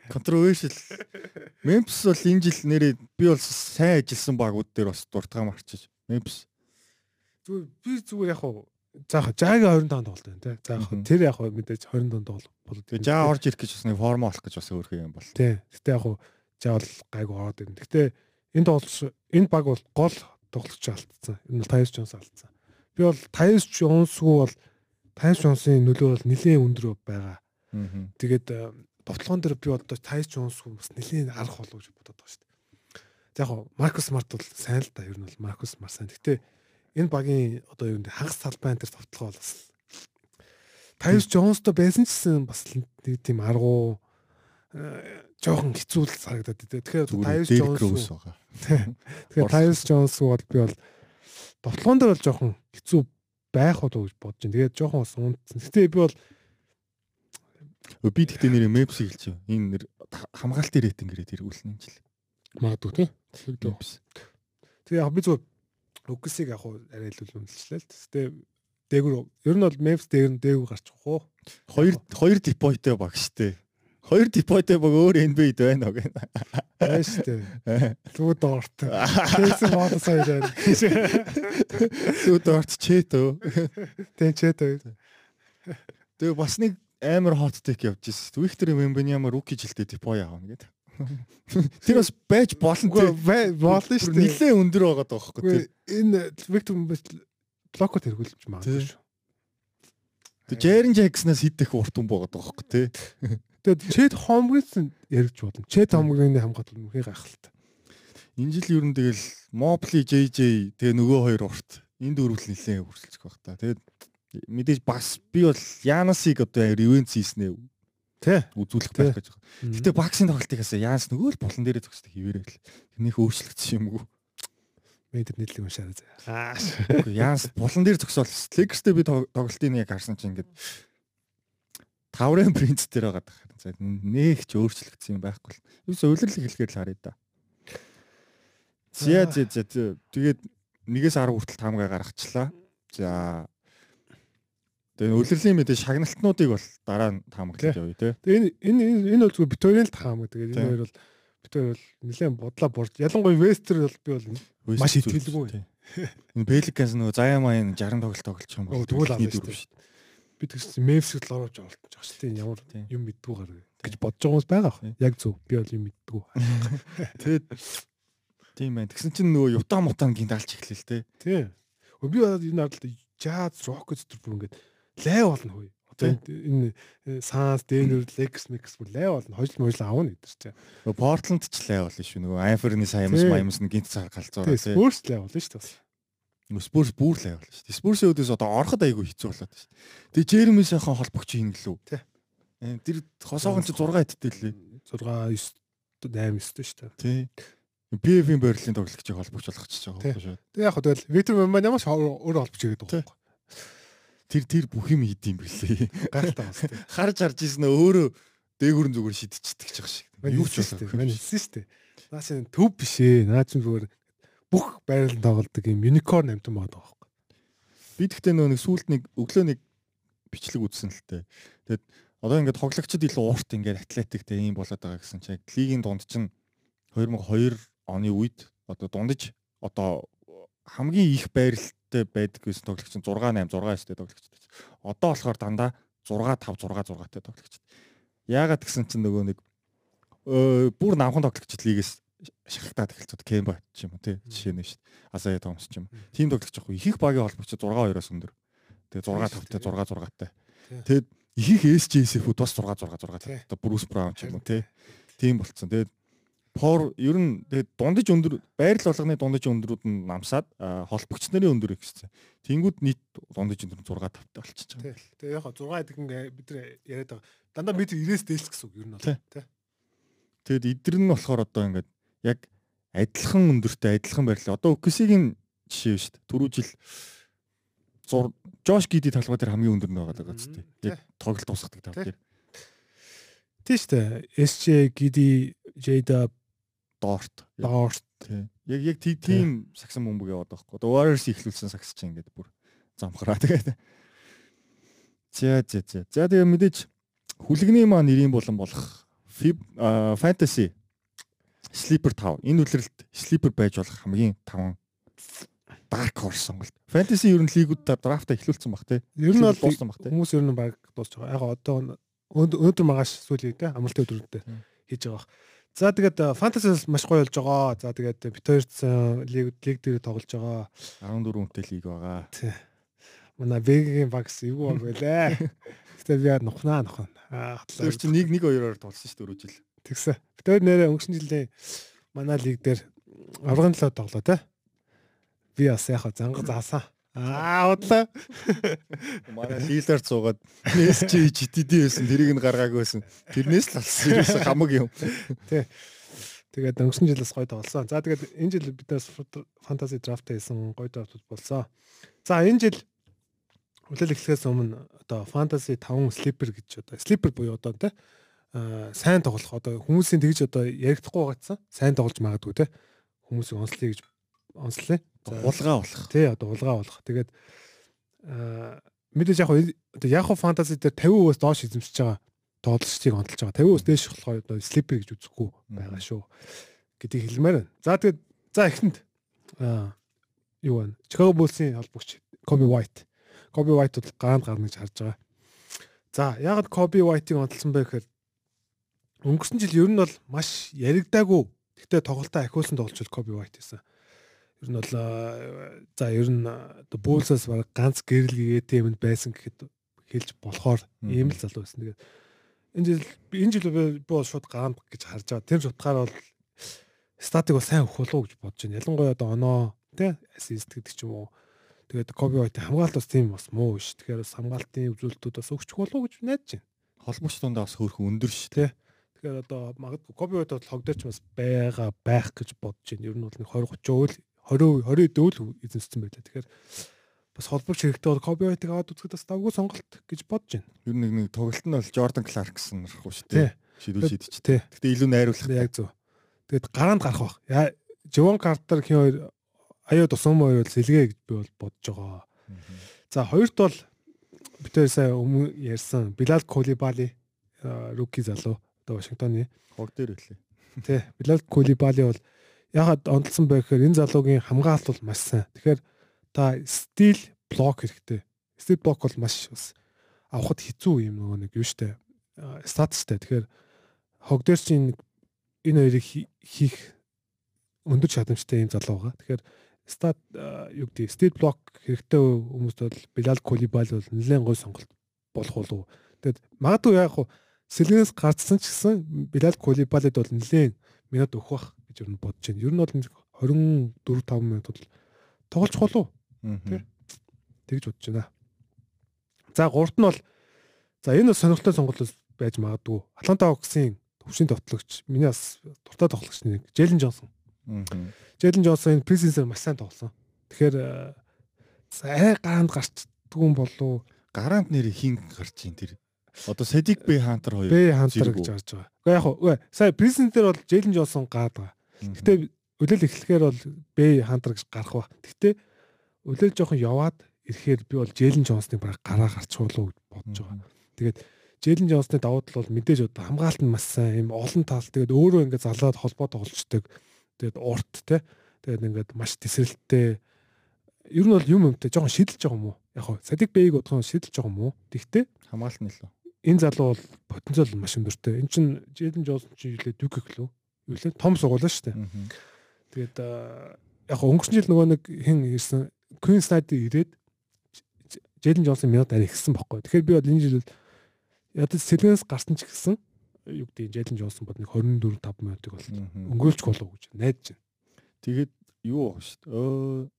Controversial. Memphis бол энэ жил нэрээ би бол сайн ажилласан багууд дээр бас дуртагаа марчиж. Memphis Зүгээр би зүгээр яг хуу заах жаагийн 25 тоглолт байна те. Заах тэр яг хуу мэдээж 25 тоглолт болоод. тэгээ жаа орж ирэх гэж бас нэг форм олох гэж бас өөрхөн юм бол. Тий. Гэтэ яг хуу жаа бол гайгүй ороод ирнэ. Гэтэ энэ тоглолт энэ баг бол гол тоглогч алдсан. Энэ бол Тайс Джонс алдсан. Би бол Тайс Джонсгүй бол Тайс Джонсын нөлөө бол нэлээд өндөр байгаа. Аа. Тэгээд э, довтлогон дээр би одоо Тайс Джонс бас нэлийн арга болов гэж бодоод байгаа шүү дээ. За яг Маркус Смарт бол сайн л да. Ер нь бол Маркус Смарт сайн. Гэтэ энэ багийн одоо юу нэ хагас талбайн дээр довтлогоо бол бас Тайс Джонстой байсан ч гэсэн бас нэг тийм аргу э, жоохон хэцүү л санагдаад дээ. Тэгэхээр Тайс Джонс. <laughs> Тэгэхээр Тайс Джонс бол би бол довтлогон дээр бол жоохон хэцүү байх болов гэж бодож байна. Тэгээд жоохон бас унтсан. Гэтэ би бол Би тэгтээ нэр Maps хэлж байна. Энэ нэр хамгаалтын рейтинг гэрээд эргүүлнэ юм жил. магадгүй тий. Тэгээ яг би зөв үгсийг яг арай илүү үнэлчлээ л. Гэтэ дээгүр ер нь бол Maps дээр нь дээгүр гарч байгаа хоо. Хоёр хоёр депойтой баг штэ. Хоёр депойтой баг өөр NBA-д байна уу гэнэ. Аа штэ. Лүү доорт. Кейсэн боодос хоёр байна. Сүү дорт чэтөө. Тэн чэтэй. Тэгээ бас нэг амар hot take явж ирсэн. Victor Wembanyama rookie жилдээ депой авна гэдэг. Тэр бас байж болно Үгүй болно шүү дээ. Нилээ өндөр байгаа даа байхгүй Үгүй тий. энэ Виктор блокот хэрэгүүлж магадгүй шүү. Тэг Jaren Jackson-аас хидэх урт хүн байгаа даа байхгүй тий. Тэгээд Чэд Хомгринс яригч болно. Чэд Хомгрины хамгаалт мөхий гайхалтай. Энэ жил ер нь тэгэл Mobley JJ тэгээ нөгөө хоёр урт. Энэ дөрвөл нилээ хүрсэлцэх байх та. Тэгээд мэдээж бас би бол Янасыг одоо ревенц хийснэ Тий. үзүүлэх байх гэж байгаа. Гэтэ баксын тоглолтыг хасаа Янс нөгөө л булан дээрээ зогсдог хിവэрээ л. Тэрнийх өөрчлөгдсөн юм уу? Мэдэр нийтлэг уншаарай. Аа. Янс булан дээр зогсоол Lakers-тэй би тог- тоглолтын яг харсан чинь ингээд таврын принц дээр байгаа даа. За нэг ч өөрчлөгдсөн юм байхгүй л. Юус өвлөрлөг хэлгээр л харъя да. За за за. тэгээд нэгээс 10 хүртэл таамгаа гаргачлаа. За Тэгээ өвлөрлийн мэдээ шагналтнуудыг бол дараа нь таамаглаж явъя те. Тэгээ энэ энэ энэ бол зүгээр битүүрийн л таам гэдэг. Энэ Тий. хоёр бол битүүр бол нэлээд бодлоо борж. Ялангуяа Вестер бол би бол Маш итгэлгүй. Тий. Энэ Pelicans нөгөө Заяа Маян 60 тоглолт тоглож байгаа юм Оо, тэгвэл авна шүү би тэгсэн Мемфисд л орж олдож байгаа шүү дээ. Ямар юм мэддгүү гараа гэж бодож байгаа хүмүүс байгаа. Тий. Яг зөв. Би бол юм мэддгүү. <laughs> Тэгээд тийм байна. Тэгсэн чинь нөгөө Юта Мутан гинталч эхлэв те. Тий. Өө би энэ ард Jazz Rockets төр бүр ингээд лай болно хөөе. Одоо энэ Sans Denver Lex Mix бүр лай болно. Хожил можил аавна гэдэг чинь. Нөгөө Portland ч лай болно шүү. Нөгөө Тий. Miams нь гинт цаар галзуураа те. Spurs лай болно шүү дээ. Spurs бүр лай болно шүү. Spurs-ийн өдөөс одоо ороход айгүй хэцүү болоод шүү. Тэгээ Jeremy сайхан холбогч хийнэ гэлүү. Тий. Тэр хосоогон ч 6 эдтэй лээ. 6 9 8 9 шүү дээ. Тий. PF-ийн Berlin тоглогчийг холбогч болгочихж байгаа байхгүй шүү. Тэг яг хөө тэгэл Victor Wembanyama өөрөө олбч игээд Тий. байгаа. Тэр тэр бүх юм хийдэм билээ. Гайхалтай бас тий. Харж харж ийсэн өөрөө дээгүрэн зүгээр шидчихдэг ч байгаа шиг. Юу ч болоо. Мань хэлсэн шүү дээ. Наа чинь төв биш ээ. Наа чинь зүгээр бүх байрал тоглодог юм unicorn амтан байгаа байхгүй. Би тэгтээ нөгөө нэг сүулт нэг өглөө нэг бичлэг үзсэн л тээ. Тэгээд одоо ингээд тоглогчид илүү уурт ингээд атлетиктэй юм болоод байгаа гэсэн чинь лигийн дунд чинь 2002 оны үед одоо дундаж одоо хамгийн их байралтай байдаг гэсэн тоглогч чинь 6 8 6 9-тэй тоглогчд. Одоо болохоор дандаа 6 5 6 6-тай тоглогчд. Яагаад гэсэн чинь нөгөө нэг бүр намхан тоглогчд лигээс шахалтаад эхэлцээд Кемба ч юм уу тий жишээ нь шүү дээ. Азая Томс ч юм. Тим тоглогч яг их их багийн холбогч 6 2-оос өндөр. Тэгээ 6 5-тай 6 6-тай. Тэгээд их их SJSF-үүд бас 6 6 6-тай. Одоо Брус Браун ч юм уу тий. Тим болцсон. Тэгээд Пор ер нь тэгээд дундаж өндөр байрал болгоны дундаж өндрүүд нь намсаад холбогч нарын өндөр ихсэн. Тэнгүүд нийт дундаж өндөр нь 6 5-тай болчихж байгаа. Тий. Тэгээ яг 6 гэдэг ингээ бид нар яриад байгаа. Дандаа бид 90-ээс дээлс гэсэн үг ер нь бол. Тий. Тий. Тэгэд эдгэр нь болохоор одоо ингээд яг адилхан өндөртэй адилхан байрлал. Одоо Оксигийн жишээ шүү дээ. Түрүү жил Жош Гиди талбай дээр хамгийн өндөр нь байгаа даа Мгм. зү. Яг тоглолт дуусгадаг тав дээр Тий штэ. SJ Gidi Jada. Dort Тий. Яг яг тий- тийм сагсан бөмбөг яваад байгаа. Одоо Warriors ихлүүлсэн сагс чинь ингээд бүр замхраа тэгээд. <laughs> За за за. За тэгээ мэдээж хүлэгний маа нэрийн болон болох Fantasy Sleeper 5. Энэ үлрэлт Sleeper байж болох хамгийн таван Dark Horse сонголт. Fantasy ер нь лигүүд драфта эхлүүлсэн баг те. ер нь бол дууссан баг те. хүмүүс ер нь баг дуусч байгаа. Яг одоо өд- өнөөдөр магаш сүүлийн те амралтын өдрүүдэд Тий. хийж байгаа. За тэгээд фантасис маш гоё болж байгаа. За тэгээд бит хоёрт лиг лиг дээр тоглож байгаа. 14 үнэтэй лиг байгаа. Тий. Манай Вегийн багс юу баг байлаа. <laughs> Гэтэ би яа нухнаа нухна. Аа Тэр чинь 1 1 2-оор тулсан шүү дээ 4 жил. тэгсэн. Бид хоёр нэрээ өнгөрсөн жилийн манай лиг дээр аврагын төлөө тоглоо те. Би бас яг занга заасан. Аа удлаа. <laughs> Манай лилаар цуугаад PSG GTD байсан тэрийг нь гаргаагүй байсан. Тэрнээс л алсан ерөөсө хамаг юм. <laughs> Тэгээд өнгөрсөн жилээс гоё тоглосон. За тэгээд энэ жил бидээс фэнтези драфт хийсэн гоё драфтууд болсон. За энэ жил хүлээл эхлэхээс өмнө одоо фэнтези 5 слипер гэж одоо слипер буюу одоо аа сайн тоглох одоо хүмүүсийн тэгж одоо яригдахгүй байгаадсан. Сайн тоглож магадгүй те хүмүүсийн онцлоё гэж онцлоо. Улгаа болох. Тий одоо улгаа болох. Тэгээд аа мэдээж яг одоо яг фэнтези дээр 50%-аас доош эзэмшиж байгаа тоглолчдыг онцолж байгаа. 50%-аас дээш болохоор одоо слипер гэж үзэхгүй байгаа шүү гэдгийг хэлмээр байна. За тэгээд за эхэнд аа юу вэ? Chicago Bulls-ийн холбогч Kobe White. Kobe White бол гаанд гарна гэж харж байгаа. За ягаад Kobe White-ыг онцлсон бэ гэхээр өнгөрсөн жил ер нь бол маш яригдаагүй. Гэхдээ тоглолтоо ахиулсан тоглолч Kobe White байсан. Ер нь бол за ер нь Bulls-аас баг ганц гэрэл гээтэймэнд байсан гэхэд хэлж болохоор ийм л залуу байсан. Тэгээд энэ жил энэ жил би бол шууд гаанд гэж харж байгаа. Тэр утгаар бол статик бол сайн өгөх болов уу гэж бодож байна. Ялангуяа одоо оноо тий ассист гэдэг ч юм уу. Тэгээд Коби Вайт хамгаалалт бас тийм бас муу ш. Тэгэхээр хамгаалтын үзүүлэлтүүд бас өгчих болов уу гэж найдаж байна. Холбогч тундаа бас хөөрхөн өндөр шүү дээ. Тэгэхээр одоо магадгүй Коби Вайт бол хогдорч бас байгаа байх гэж бодож байна. Ер нь бол нэг 20 30 өөл 20 20 дөөл эзэмссэн байлаа. Тэгэхээр бас холбогч хэрэгтэй бол Коби Вайтыг аваад үзэхэд бас давгүй сонголт гэж бодож байна. Ер нь нэг нэг тоглолт нь бол Jordan Clarkson нарахгүй шүү дээ. Шийдвэл шийдэж. Тий. Гэхдээ илүү найруулах. Яг зөв. Тэгээд гараанд гарах бах. Яа Живон Картер хин хоёр аяа тусам хоёр бол сэлгээ гэж би бол бодож байгаа. За хоёрт бол хоёр сая өмнө ярьсан Билал Кулибали руки залуу одоо Вашингтоны Хог дээр үлээ. тий Билал Кулибали бол ягаад онцлсон бэ гэхээр энэ залуугийн хамгаалалт бол маш сайн. Тэгэхээр та стил блок хэрэгтэй. Стил блок бол маш бас авахд хэцүү юм нөгөө нэг юу штэ статустай. Тэгэхээр хог дээр чинь энэ хоёрыг хий- хийх өндөр чадамжтай юм залуу байгаа. Тэгэхээр стат юу гэдэг стил блок хэрэгтэй хүмүүст бол Билал Кулибали бол нэлээд гой сонголт болох болов. Тэгэд магадгүй яг хуу сэлгэнээс гарцсан ч гэсэн Билал Кулибалид бол нэлээд минут өгөх бах гэж ер нь бодож байна. Ер нь бол 24 5 минутад л тоглож болов тэгж бодож байна. За гуурт нь бол за энэ сонирхолтой сонголт байж магадгүй. Атланта Хоксын төвшин тоглогч миний бас дуртай тоглогч нэг Джейлен Джонсон. Джейлен Джонсон энэ пресенсээр маш сайн тоглосон. Тэгэхээр э, за арай гараанд гарчдгүй болов Гараанд нэр хин гарч ийн тэр. Одоо Садик Б Хантер хоёр. Б хантер гэж харж байгаа. Уу яг уу сая пресенсээр бол Джейлен Джонсон гаад байгаа. Мгм. Гэтэ үлээл эхлэхээр бол Б хантер гэж гарах ба. Гэтэ үлээл жоохон яваад ирэхээр би бол Джейлен Джонсныг бараг гараа гарчих болов гэж бодож байгаа. Тэгээд Джейлен Джонсны давуу тал бол мэдээж одоо хамгаалалт нь маш сайн юм олон тал тэгээд өөрөө ингээд залаад холбоо тоглолцдог. Тэгээд урт те. Тэгээд ингээд маш тесрэлттэй. Ер нь бол юм юмтай жоохон шидэлж байгаа юм уу? Яг хоо Садик Бэйг бодхон шидэлж байгаа юм уу? Тэгтээ Хамгаалт нь илүү. Энэ залуу бол потенциал маш өндөртэй. Эн чин Джейлен Джонсон чи юу лээ дүг гэхлөө. Юу лээ? Том сугуулаа шүү дээ. Тэгээд яг өнгөрсөн жил нөгөө нэг хэн ирсэн Queen Snyder ирээд Джейлен Джонсон минут арай ихсэн байхгүй. Тэгэхээр би бол энэ жил ядаж сэлгэнээс гарсан ч гэсэн юу гэдэг Джейлен Джонсон бод нэг 24 5 минутыг бол өнгөрүүлчих болов гэж найдаж байна. Тэгээд юу шүү дээ.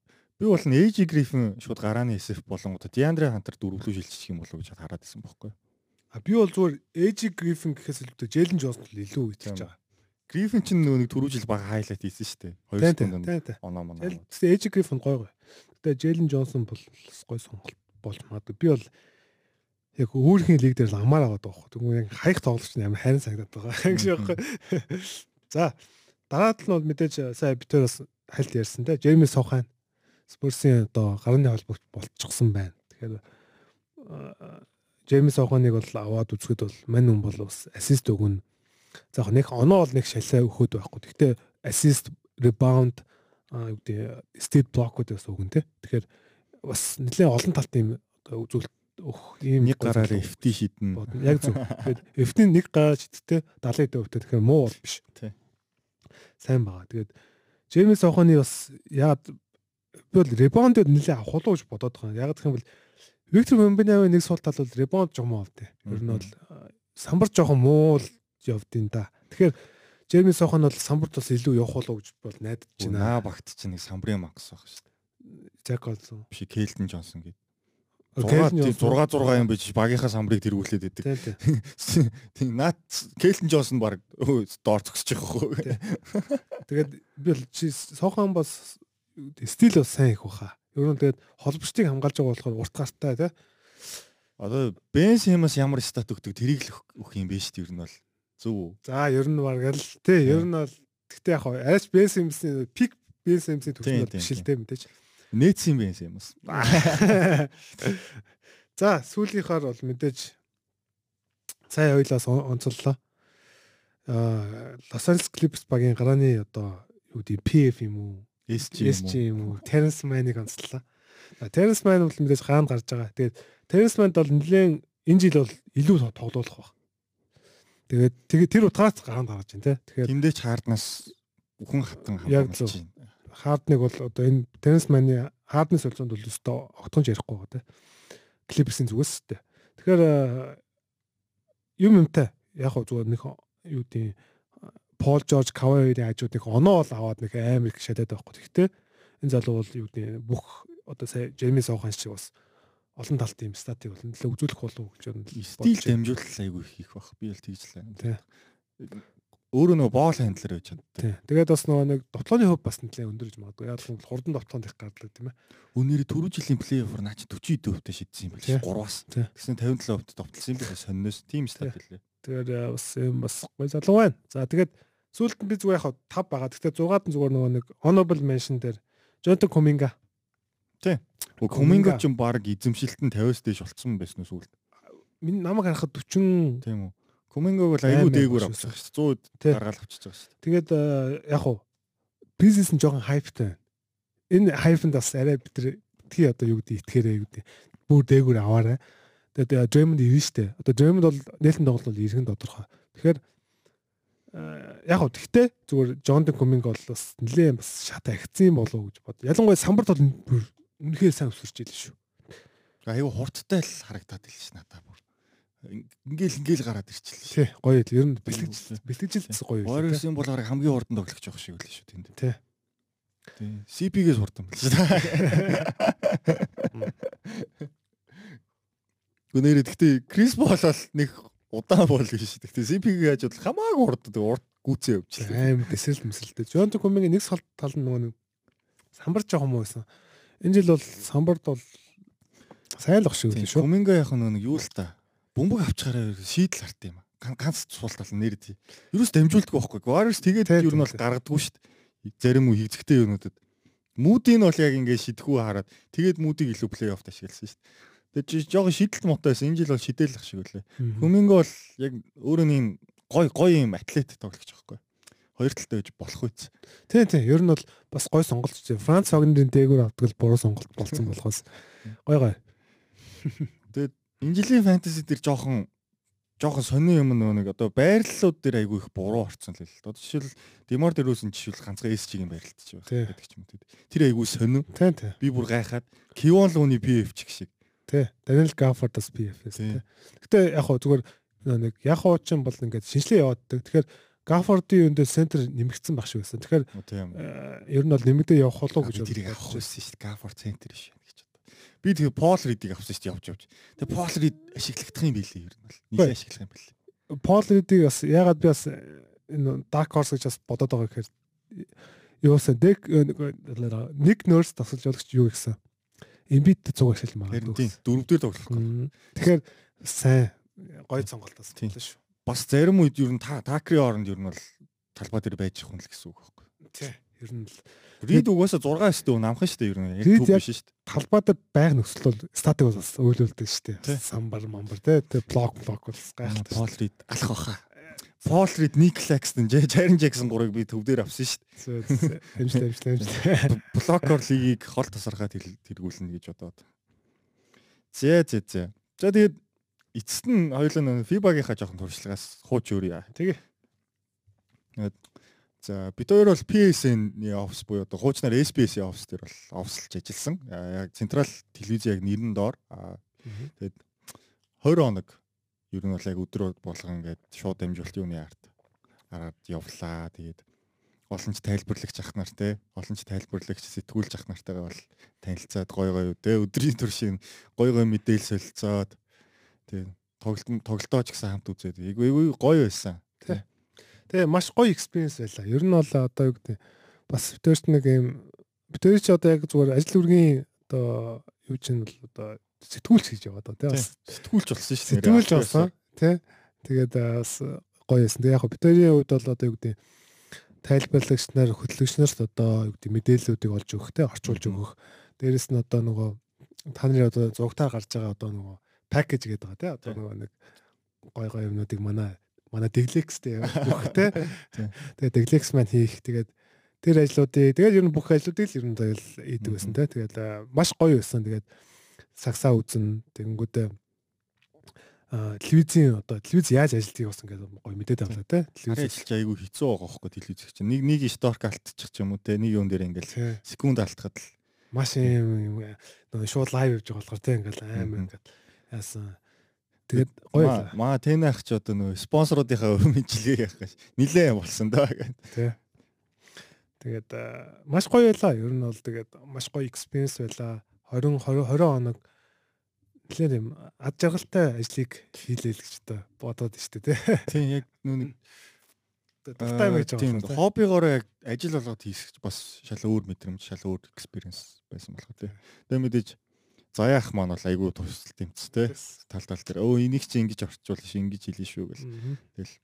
Би бол AJ Griffin шууд гарааны SF болонгод Диандре Хантер дөрвөлөө шилжчих юм болов гэж хараад байсан байхгүй. А би бол зүгээр AJ Griffin гэхээс илүүтэй Джейлен Джонсон л илүү Тийм. байгаа. Griffin ч нөгөө нэг түрүү жил бага хайлайт хийсэн шүү дээ. Хоёр Тийм тийм секунд тийм тийм. оноо моноо. Тэгсэн AJ Griffin гой гой. Гэтэ Джейлен Джонсон бол гой сонголт болж магадгүй. Би бол яг өөрхийн лиг дээр л амаар аваад байгаа байхгүй. Тэгвэл яг хаях тоглогч нь амар хайрын санагдаад байгаа. Гэж байхгүй. За дараад нь бол мэдээж сая битээр бас хальт ярьсан те. Джейми Сохан Спурсийн одоо гарны холбогч болчихсон байна. Тэгэхээр аа, Джейми Соханыг бол аваад үзэхэд бол мань хүн бол бас ассист өгнө. За яг нэг оноо бол нэг шалсаа өгөхөд байхгүй. Гэхдээ ассист, rebound аа юу гэдэг state block-уудаас өгнө те. Тэгэхээр бас нэлээд олон талтай юм одоо үзүүлэлт өгөх ийм нэг гараар FT шидэн. Яг зөв. Тэгээд F-ийн нэг гараа шидтэй 70 дэвтэй тэгэхээр муу бол биш. Тий. Сайн байгаа. Тэгээд Джеймс Охоны бас яад би бол ребаундд нэлээ авах уу гэж бодоод байгаа. Яг гэх юм бол Виктор Вембинявын нэг сул тал бол ребаунд жоо муу авдээ. Ер нь бол самбар жоохон муу л явдیں۔ да. Тэгэхээр Жерми Сохон бол самбарт бас илүү явах болов гэж бол найдаж байна. Наа багт чинь нэг самбрын макс байх шүү дээ. Жак Олсон. Биш Кейлтон Джонсон гэдэг. Келлен 6 6 6 юм биш багийнхаа самбрыг тэргүүлээд байдаг. Тийм наад Кейлтон Джонсон баг доор зогсож байгаа хөө. Тэгээд би бол чи Сохон бас стил бас сайн их баха. Ер нь тэгээд холбогчдыг хамгаалж байгаа болохоор урт гартаа тий. Одоо Бен Симас ямар стат өгдөг тэрийг л өгөх юм биш үү ер нь бол зөв үү? За ер нь баг л тий. Ер нь бол гэхдээ яг арайч Бен Симсийн пик Бен Симсийн төвчнөр Тийм, тийм, биш л дээ мэдээж. Нээц юм Бен Симас. <laughs> За сүүлийнхаар бол мэдээж цай ойлоос онцоллоо. Аа Лос Анжелес Clippers багийн гарааны одоо юу гэдэг PF юм уу? SG юм уу? Terrence Mann-ыг онцлоо. Terrence Mann бол мэдээж хаана гарч байгаа. Тэгээд Terrence Mann бол нэлээд энэ жил бол илүү тоглоулах баг. Тэгээд тэгээд тэр утгаас хаана гарч байна те. Тэгэхээр Тэндээ ч хаарднаас бүхэн хатан хамгаалж байна. Хардныг бол одоо энэ Terrence Mann-ы Хардны солилцоонд бол өстой огтхонч ярихгүй байгаа те. Clippers-ийн зүгээс те. Тэгэхээр юм юмтай яг хөө зүгээр нэг юу гэдэг Пол Жорж Кавайрийн хажууд нэг оноо бол аваад нэг амар их шатаад байхгүй. Гэхдээ энэ залуу бол юу гэдэг бүх одоо сая Жерми Саухан шиг бас олон талт юм статик бол нэлээ үзүүлэх болов уу гэж бодож Стил байна. дамжуулалт айгүй их их бах. Би л тэгж л байна. Өөрөө нөгөө боол хандлаар байж чаддаг. Тэгээд бас нөгөө нэг дотлооны хөв бас нэлээ өндөр гэж магадгүй. Яг л хурдан дотлоонд их гардаг тийм ээ. Үнээр түрүү жилийн плей-оффор наа чи 40 дөвтэй шидсэн юм байна. Тий. 3-аас. Тий. Тэгсэн 57 өвд довтлсон юм байна. Сонноос тийм стат хэлээ. Тэгээд э, бас юм бас гой залуу байна. За тэгээд сүүлд нь би зүгээр яг 5 байгаа. Гэхдээ 6-аад нь зүгээр нөгөө нэг honorable mention дээр Jonathan Kuminga Коминго ч юм баг эзэмшилтэн 50-аас дээш болцсон байсан уу сүүлд. миний намайг харахад 40 Тийм үү. Комингог бол айгүй Аймаг дээгүүр авчих шүү дээ. 100 Тий. гаргаал авчиж байгаа шүү дээ. Тэгээд э, яг уу бизнес нь жоохон хайптай байна. Энэ хайпнд бас арай бид нар тий одоо юу гэдэг итгээрэй гэдэг. Бүр дээгүүр аваарай. Тэгээд э, Draymond ирнэ штэ. Одоо Draymond бол нээлтэн тоглолт иргэн тодорхой. Тэгэхээр яг уу тэгтээ зүгээр Jonathan Kuminga бол бас нэлээд бас шат агцсан болов уу гэж бод. Ялангуяа самбарт бол үнэхээр сайн өсөрч ийлээ шүү. Айгүй хурдтай л харагдаад ийл ш надаа бүр. Ингээл ингээл гараад ирчихлээ. Тий гоё л ер нь бэлтгэж Тий. бэлтгэжилсэн гоё. Warriors юм бол хамгийн хурдан тоглож явах шиг үлээ шүү тэнд. Тий. Тий. CP-гээс хурдан байл шүү. <laughs> Гүнээр гэхдээ Крис Пол бол нэг удаан бол биш. Гэхдээ CP-г яаж бол хамаагүй хурдан урд гүцээ өвчлээ. Аим дэсэл мэсэлтэй. Jonathan Kuminga нэг тал нь нөгөө нэг самбар жоохон муу байсан. Энэ жил бол самбарт бол сайн л ах шиг үлээ шүү. Коминго яах нэг юу л та. Бөмбөг авчгаараа шийдэл харт юм. Ган- Ганц суул тал нэр тий. Юус дамжуулдаг байхгүй. Warriors тэгээд ер нь бол гаргадаггүй шүү дээ. Зарим үе хийгдэгтэй юмнуудад. Мүүдийн бол яг ингэ шидэхүү хараад тэгээд мүүдийг илүү плей-офф ашигласан шүү дээ. Тэгээд жоохон шидэлт байсан. Энэ жил бол шидэлэх шиг үлээ. Коминго бол яг өөрөө нэг гой гой юм атлет тоглож байгаа байхгүй. Хоёр талтай байж болох үз. Тий, тий. Ер нь бол бас гой сонголт чи. Франц хогнодын дээгүүр авдаг л буруу сонголт болсон болохоос гой гой. Энэ жилийн фэнтези дээр жоохон жоохон сони юм нөгөө нэг одоо байрлалууд дээр айгүй их буруу орцсон л л. Одоо жишээл Демар дээрөөсөн жишээл ганцхан SG-ийн байралтаж Тий. байгаа гэдэг ч юм уу. Тэр айгүй сонин. Тий, тий. Би бүр гайхаад Кивон Луны PF чиг шиг. Тий. Daniel Gafford-ас PFS Тий. Гэтэ яг хоо зүгээр нэг яг хоо ч юм бол ингээд шинжилгээ явааддаг. Тэгэхээр Gafford-ийн өндөө центр нэмэгдсэн баг шиг байсан. Тэгэхээр э, ер нь бол нэмэгдээ явах болов уу гэж бодож байсан шүү дээ. Гафор центр биш гэж бодоо. Би тэгээ Пол Ридийг авсан шүү дээ явж явж. Тэгээ Пол Рид ашиглахдах юм билээ ер нь бол. Нэг ашиглах юм билээ. Пол Ридийг бас ягаад би бас э, энэ Dark Horse гэж бас бодоод байгаа гэхээр юусан дек нэг нөрс тасалж явуулагч юу гэсэн. Эмбит 100 ашиглаж магадгүй. тийм дөрөв дээр тоглох. Мм. Тэгэхээр сайн гоё сонголтоос Тийм. боллоо шүү. Бас зарим үед ер нь та такрын оронд ер нь бол талбай дээр байж хүн л гэсэн үг байхгүй. Тий. Ер нь л Рид угаасаа 6 өстөө намхан шүү дээ ер нь. Яг- биш дээ. талбай дээр байг нөхцөл бол статик бол бас өөлөлдөг дээ. Самбар мамбар тий. Тэгээ блок блок бол гайхалтай. Пол Рид алах баха. Пол Рид, Ник Лакстон, Жарен Жексон гурыг би төв дээр авсан шүү шүү. Амжилт амжилт амжилт. дээ. Блокор лигийг хол тасархаад тэргүүлнэ гэж бодоод. Зэ зэ зэ. За тэгээд эцэст нь хоёулаа FIBA-гийнхаа жоохон туршлагаас хууч өөрье. Тэгээ. За бид хоёр бол PSN-ийн офис буюу одоо хуучнаар SBS-ийн офис дээр бол офсэлж ажилласан. А, Яг централ телевиз яг нэрэн доор Тэгээд 20 хоног ер нь бол яг өдөр болгон ингээд шууд дамжуулт юуны арт араад явлаа. Тэгээд олон ч тайлбарлагч ах нар те олон ч тайлбарлагч сэтгүүлч ах нартайгаа бол танилцаад гой гой те өдрийн туршийн гой гой мэдээлэл солилцоод тэгээд тоглолт тоглолтооч гэсэн хамт үзээд эйгүй гоё байсан. Тий. Тэгээ маш гоё экспириенс байлаа. Ер нь бол одоо юу гэдэг бас битэрч нэг юм битэрч одоо яг зүгээр ажил үргийн одоо юу чинь бол одоо сэтгүүлч гэж яваад одоо тий. Сэтгүүлч болсон шүү дээ. Сэтгүүлч болсон тий. Тэгээд бас гоё байсан. Тэгээ яг битэрийн хувьд бол одоо юу гэдэг тайлбарлагч нар хөтлөгч нарт одоо юу гэдэг мэдээллүүдийг олж өгөх тий орчуулж өгөх. Дээрэс нь одоо нөгөө та нарын одоо зургатаар гарч байгаа одоо нөгөө пакэж гэдэг байгаа тий одоо нөгөө нэг гой гой юмнуудыг манай манай Deglex-тэй явуулах <laughs> тий. Тэгээд Deglex маань хийх тэгээд тэр ажлуудыг тэгээд ер нь бүх ажлуудыг л ер нь тэгэл ийдэг байсан тий. Тэгээд маш гоё байсан. Тэгээд сагсаа үзэн тэгэнгүүтээ телевизийн одоо телевиз яаж ажилтгийг бас ингээд гоё мэдээд авлаа те. Телевиз ажиллаж айгүй хэцүү байгаа хөөхгүй телевиз чинь. Нэг нэг сторк алтчих юм уу те нэг юм дээр ингээд секунд алтахад л. Маш юм нөгөө шууд лайв хийж байгаа болохоор те ингээд аим ингээд яасан. Тэгээд гоё маа тэн ах ч одоо нөгөө спонсоруудынхаа өмжилгээ яах гэж нилээ болсон даа гэдэг. Тий. Тэгээд маш гоё байлаа. Ер нь бол тэгээд маш гоё экспириенс байлаа. 20 20 20 хоног нэлээд юм ад жаргалтай ажлыг хийлээ л гэж одоо бодоод штэ тий. <laughs> Тийм яг нүг дуртай байж байгаа. Хоббигоор яг ажил болгоод хийх бас шал өөр мэдрэмж, шал өөр экспириенс байсан болох тий. Тэгээд мэдээж заяах маань бол айгүй тусал тэмцтэй тал тал дээр өө энийг чи ингэж орчуул ш ингэж хэлээ шүү гэл. Тэгэл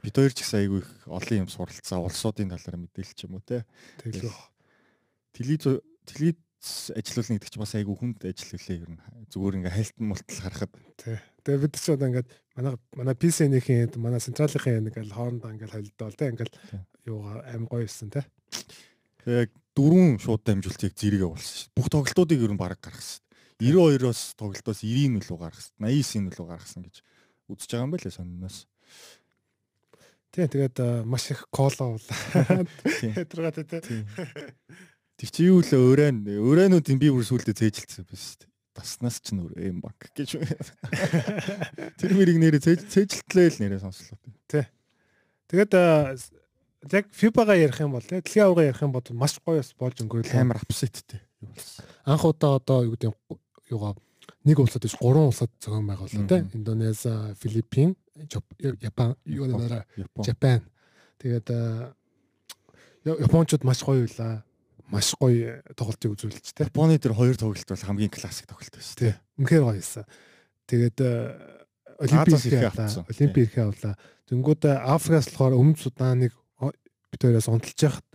бид хоёр ч гэсэн айгүй их олон юм суралцаа улсуудын талаар мэдээлч юм уу те. Тэгэл телевиз телевиз ажиллуулна гэдэг чинь бас айгүй хүнд ажил үлээ ер нь зүгээр ингээ хайлтан мултал харахад тий. Тэгээ бид ч одоо ингээд манай манай PC-ийн манай централын ингээл хоорондоо ингээл холилдоо те ингээл юугаа аим гоё юмсан те. Тэгээ дөрвөн шууд дамжуултыг зэрэг явуулсан шүү. Бүх тоглолтуудыг ер нь бараг гаргасан. 92-оос тоглолтоос 90-ийн нөлөө гаргасан. 89-ийн нөлөө гаргасан гэж үзэж байгаа юм байлээ сониноос. Тийм тэгээд маш их коло уулаа. Тэргаат тий. Тэг чи юу л өрөөнд өрөөнүүдийн би бүр сүулдэ цээжилсэн биш үү? Таснаас ч нүр эм банк гэж. Тэр мэрийг нэрээ цээжилтлээ л нэрээ сонслоо. Тий. Тэгээд яг FIBA-га ярих юм бол дэлхийн авгаа ярих юм бол маш гоё болж өнгөрөөл. Амар апсеттэй юу болсон. Анх удаа одоо юу гэдэг юугаа нэг улсад биш гурван улсад зохион байгуулсан тийм Индонез, Филиппин, Япон, юу нэрэ Japan. Тэгээд Япончууд маш гоё байлаа. Маш гоё тоглолтыг үзүүлж тийм. Японы тэр хоёр тоглолт бол хамгийн классик тоглолт байсан тийм. Үнэхээр гоё байсан. Тэгээд Олимпик явлаа. Олимпик явлаа. Тэнгүүд Африкаас болохоор өмнөд Суданыг бид хоёроос унталж яхад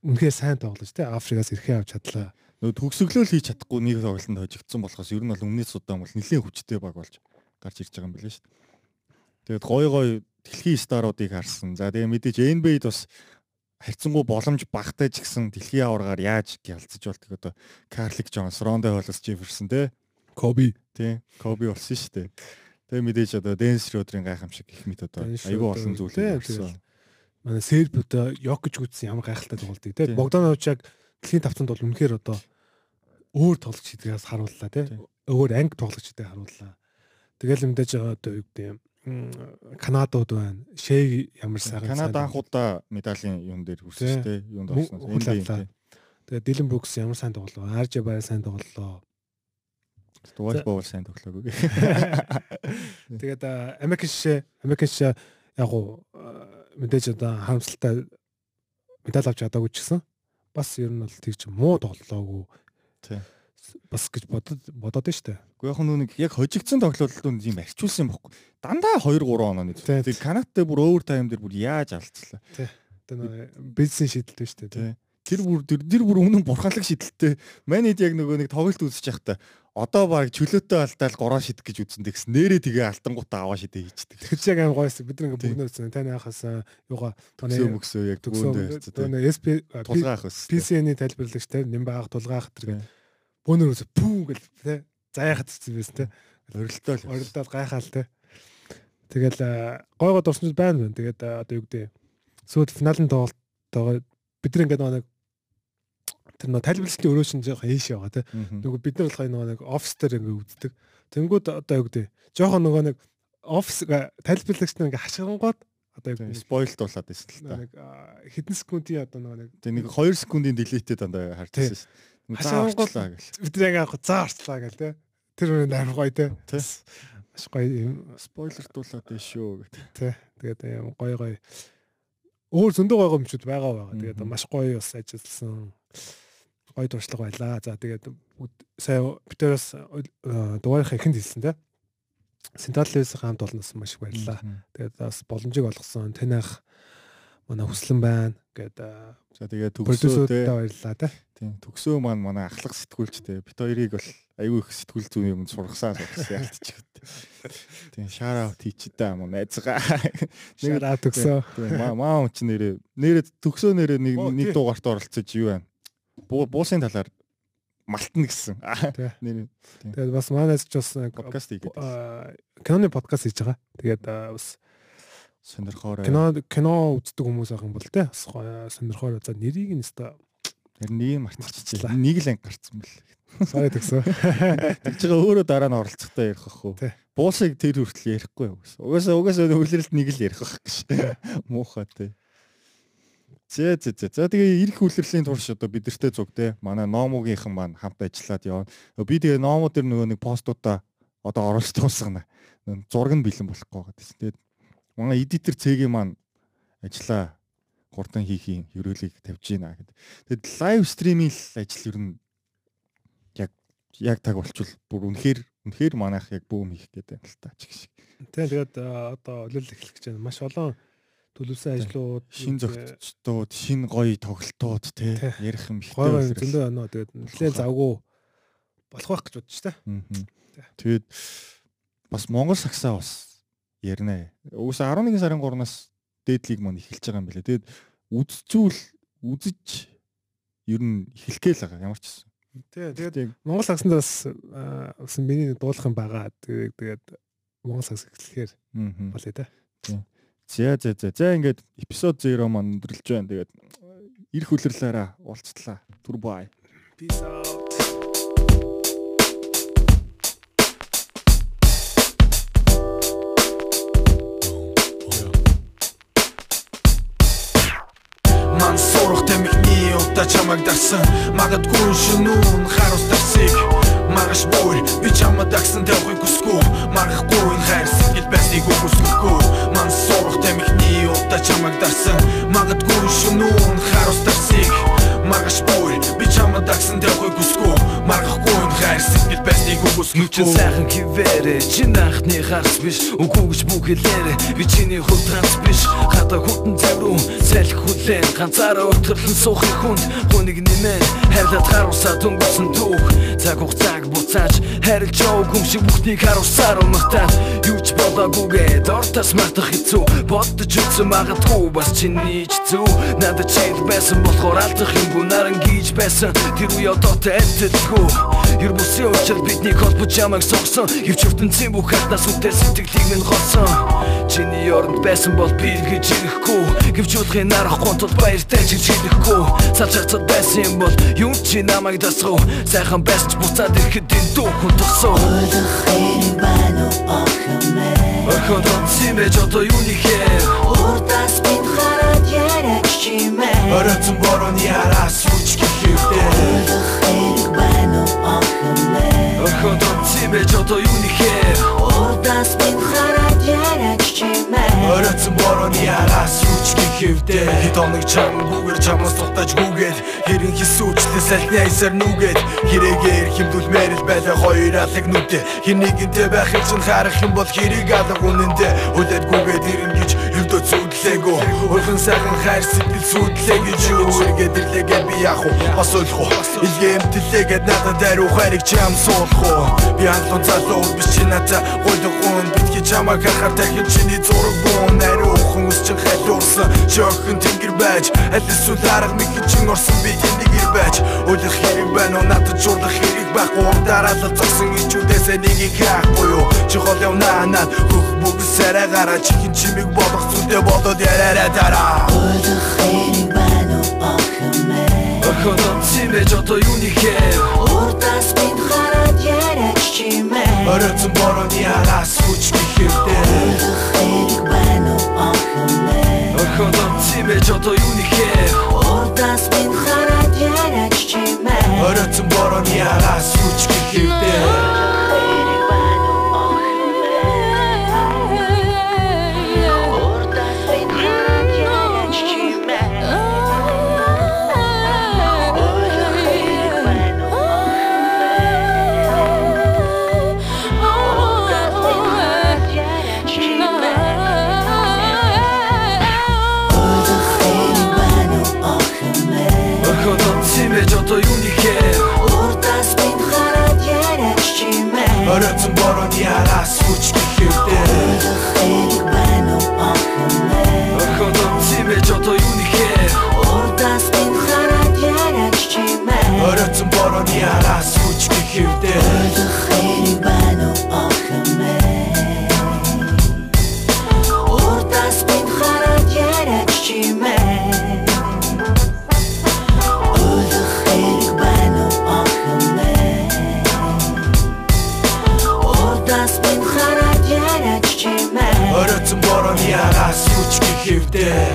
үнэхээр сайн тоглож тийм. Африкаас ирэхээ авч чадлаа нөгөө төгсөглөөл хийж чадахгүй нэг тоглолтод хожигдсон болохоос ер нь бол өмнөд судаан бол нэлээд хүчтэй баг болж гарч ирж байгаа юм билээ шүү дээ. Тэгээд гой гой дэлхийн старуудыг харсан. За тэгээ мэдээж NBA-д бас харьцангуй боломж багтай ч гэсэн дэлхийн аваргаар яаж ялцаж болтыг одоо Карлик Джонс, Рондо Холлс Джефферсон те Коби тий Коби болсон шүү дээ. Тэгээ мэдээж одоо Дэнс Шрёдрийн гайхамшиг их мэт одоо айгүй олон зүйлээ болсон. Манай Серб одоо Йокич гүйтсэн ямар гайхалтай тоглолтыг те Богданович яг дэлхийн тавцанд бол үнэхээр одоо өөр тоглогч гэдгээс харууллаа тий. Өөр анги тоглогчдыг харууллаа. Тэгэл мэдээж одоо юу гэдэг юм Канадууд байна. Шэй ямар сайхан Канада анх удаа медалийн юун дээр хүрсэн шүү дээ. Юунд орсноос. Тэгээ Дилэн Брукс ямар сайн тоглоо. Арж бай сайн тоглолоо. Дуул боол сайн тоглоогүй. <laughs> <laughs> Тэгээд Америк шишээ, Америк шишээ яг уу мэдээж одоо харамсалтай медаль авч чадаагүй ч гэсэн бас ер нь бол тэгж муу тоглолоогүй Тий. Бас гэж бодод бодоод нь штэ. Уу яг нүг яг хожигдсан тоглолтууд юм арчулсан юм бохгүй. Дандаа 2 3 оноо нэг. Тэг Канадтай бүр өөр тайм дээр бүр яаж алдчихлаа. Тий. Одоо бизнес шийдэлтэй штэ. Тий. Тэр бүр тэр бүр өмнө бурханлаг шийдэлтэй. Манайд яг нөгөө нэг тоглолт үзэж явахдаа одоо баг чөлөөтэй алдаал гураа шидэх гэж үзсэн тэгс нэрээ тэгээ алтангуудаа аваа шидэ хийчихдэг. Тэр чинь яг аим гойсон бид нэг бүгнөө үзсэн. Таны хахаас юугаа төгсөө мөксөө яг төгсөө SP тулгаах ус. PC-ний тайлбарлагч те нэм баах тулгаах тэр гэдэг. Бөөнөр үсэ пүү гэл те заяахад цэцэн байсан те. Орилдоо. Орилдоод гайхаал те. Тэгэл гойгоо дурсамж байна байна. Тэгээд одоо юу гэдэг сүйд финалын тоглолт бид ингээд нэг тэр нөө тайлбарлалтын өрөө шин жоохон ээш те. Мгм. Нөгөө бид нар болохоор нөгөө нэг офис дээр ингээ үздэг. Тэнгүүд одоо юу гэдэг жоохон нөгөө нэг офис тайлбарлагч нар ингээ хашгирангууд одоо гэдэг Спойлд болоод байсан л та. нэг хэдэн секундын одоо нэг нэг 2 секундын делетед дандаа харчихсан шүү. дээ. За Хашаангууд- орчлаа гэл. бид яг заа арчлаа гэл те. Тэр үнэ амар гоё те. Маш гоё юм Спойлердуулаад байна шүү гэдэг. тий. Тэгээд юм гоё гоё өөр зөндөө гоё юмчуд байгаа байгаа. Тэгээд маш гоё бас ажилласан. Гоё туршлага байлаа. За тэгээд сая битээрээс дугаарынхаа эхэнд хэлсэн те. Сенталлээс хамт олноос маш их баярлалаа. Мгм. Тэгээд бас боломжийг олгосон танах манай хүслэн байна. Гээд аа, За тэгээ төгсөө продюсерудаа те. Тийм төгсөө маань манай ахлах сэтгүүлч те. Бит хоёрыг бол аюу их сэтгүүл зүүн юм сургасан сургасан ялтчих. Тийм шаар аут хийчихдээ юм найзгаа. Шараа төгсөө. Тийм маа маа ч нэрээ нэрээ төгсөө нэрээ нэг нэг дугаарт оролцож юу байна. Буу- Буусын талаар малтна гэсэн. Тэгээд бас манайс ч бас нэг подкаст хийгээд аа, киноны подкаст хийж байгаа. Тэгээд аа, бас сонирхоор кино кино үздэг хүмүүс ах юм бол те бас гоё сонирхоор за нэрийг нь өста тэр нэг мартчихлаа. Нэг л анги гарцсан бэл. сая төгсөө. <laughs> Тэгж байгаа өөрөө дараа нь оролцохтой ярих ах уу. Тий. Буусыг тэр хүртэл ярихгүй юу гэсэн. Угаасаа угаасаа үлрэлт нэг л ярих ах гэж. <laughs> Муухай тий. Зэ зэ зэ. За тэгээ ирэх үлрэлийн турш одоо бидэртэй зүг те. Манай номогийнхан маань хамт ажиллаад явна. Би тэгээ номо дээр нөгөө нэг постуудаа одоо оруулж дуусгана. Зураг нь бэлэн болохгүй байгаа. Тэгээд манай эдитер цэгийн маань ажиллаа хурдан хийх юм хөрөөлийг тавьж гинэ гэд. Тэгэд лайв стримийн л ажил ер нь яг яг таг болчвол бүр үнэхээр үнэхээр манайх яг бүүм хийх гэдэг л та чиг шиг. Тийм тэгээд одоо олол эхлэх гэж байна. Маш олон төлөвлөсөн ажлууд Шин зохицтууд, шин гоё тоглолтууд Тий. ярих юм ихтэй гоё зөндөө оноо тэгээд нэлээд завгүй болох байх гэж бодчих та. Тэгээд бас Монгол сагсаа бас ярина. Угсаа 11 сарын 3-наас дээдлийг маань эхэлж байгаа юм билээ. Тэгээд үдцүүл үзэж ер нь эхлэхээ л байгаа ямар ч гэсэн. Тий тэгээд Монгол сагсанд бас аа, бас миний дуулах юм байгаа. Тэгээд тэгээд Монгол сагс эхлэхээр болъё те. За за за. За ингээд эпизод 0 маань өндөрлж байна. Тэгээд ирэх үлрэлээрээ уулзтлаа. Түр бай. Peace out. Удаа чамайг дарсан Магадгүй шөнүүн харуус дарсыг. Маргаш бүр би чамаа дагсан тавхыг хүсгүй Маргахгүй энэ хайр сэтгэл байсныг үгүйсэхгүй Ман сурах тамхины удаа чамайг дарсан. Магадгүй шөнүүн харуус дарсыг Маргаш бүр би чамаа дагсан тавхыг хүсгүй Маргахгүй энэ хайр сэтгэл байсныг Нүчин үгүйсэхгүй сайхан хിവэрэ чин анхны харс биш. Үгүй гэж бүх хэлээрэ би чиний хувь транс биш. Хата хүтэн завруу салхи хүлэн. Ганцаараа өтрлөн суухын хүнд. Хүнийг нэмэн. Хайрлаад харуулсаа дөнгөсөн түүх. Цаг хугацааг буцааж. Харилж яваг юм шиг бүхнийг харуулсаар умартаад юу ч болоогүйгээ. Дортас мартах хэцүү. Боддож үзсэн магадгүй бас чиний ч зүв надад чил байсан болохоор алдах юмгүй наран гийж байсан. Тэр үе одоотой адилгүй Ер бусын учраас бидний холбож ямайг согсон. Евч ертөнцийн бүх хатнаас үдээ сэтгэлийг минь голсон. Чиний оронд байсан бол би гэж ирэхгүй. Гэвч удахын арахгүй тул баяртай ч хэлэхгүй Салж хацад байсан юм бол юм чи намайг дасгав? Сайхан байсан ч буцаад ирэхэд энэ дүүхэн тусав. Хайрыг байна уу охимээ Охин тонцсон байж одоо юу нэхээ Уртас бид хараад яриач чимээ Оройцон борооны араас юу ч гэхээвдээ Хайрыг байна уу охимээ Охин тонцсон байж одоо юу нэхээ Уртас бид хараад яриач чимээ Оройцон борооны араас юу ч гэхээвдээ Хэд оног чамгүйгээр чамаас тухтаж гүгээд Хэрэн хисүүчлээ салтны айсаар нүгээд Хэрэгээр хэмдүүлмээр л байлаа хоёр алаг нүдэ. Хэр нэгэнтэй байхыг чинь харах юм бол хэрэг алга үнэндээ Үлээд гүгээд ирэн гэж ердөө зүудлээгөө Урхан сайхан хайр сэтгэл сүтлээ гэж юу Үргээд ирлээгээд би яах уу бас ойлгох уу? Илгээ эмтэлээгээд надад даруй хайрыг чи ам суулах уу? Би хандлуун залуу биш чи надаа гойлгоон битгий чамаа харахаар дахин чиний зураг буун Ариухан үсчин хайлуурсан чи охин тэнгэр байж Аль эсвэл арга нэг чин орсон би энийг ир байж. Үлэх хэрэг байна уу? Надад жуулах хэрэг байхгүй Дараалал зогсон ичүүдээс нэгийг хаахгүй юу? Чи хол явнаа над хөх бүгд сарай гараа Чихэн чимиг болох зүдэ болоод яраарай дараа Хайрыг байна уу охимээ Охин тонцсон чимээж одоо юуны хээр Урдаас бид хараад яриач чимээ Оройцон борооны араас хүч гэхэвдээ Ойлгох хэрэг байна уу охинээ Орхондоо чимээж одоо юуны хээр Урдаас бид хараад яриач чимээ Оройцон борооны араас хүч гэхэвдээ араас хүч гэхэвдээ Хэрэг байна уу охинээ Урдаас бид хараад яриач чимээ Ойлгох хэрэг байна уу охинээ Урдаас бид хараад яриач чимээ Оройцон борооны араас хүч гэхэвдээ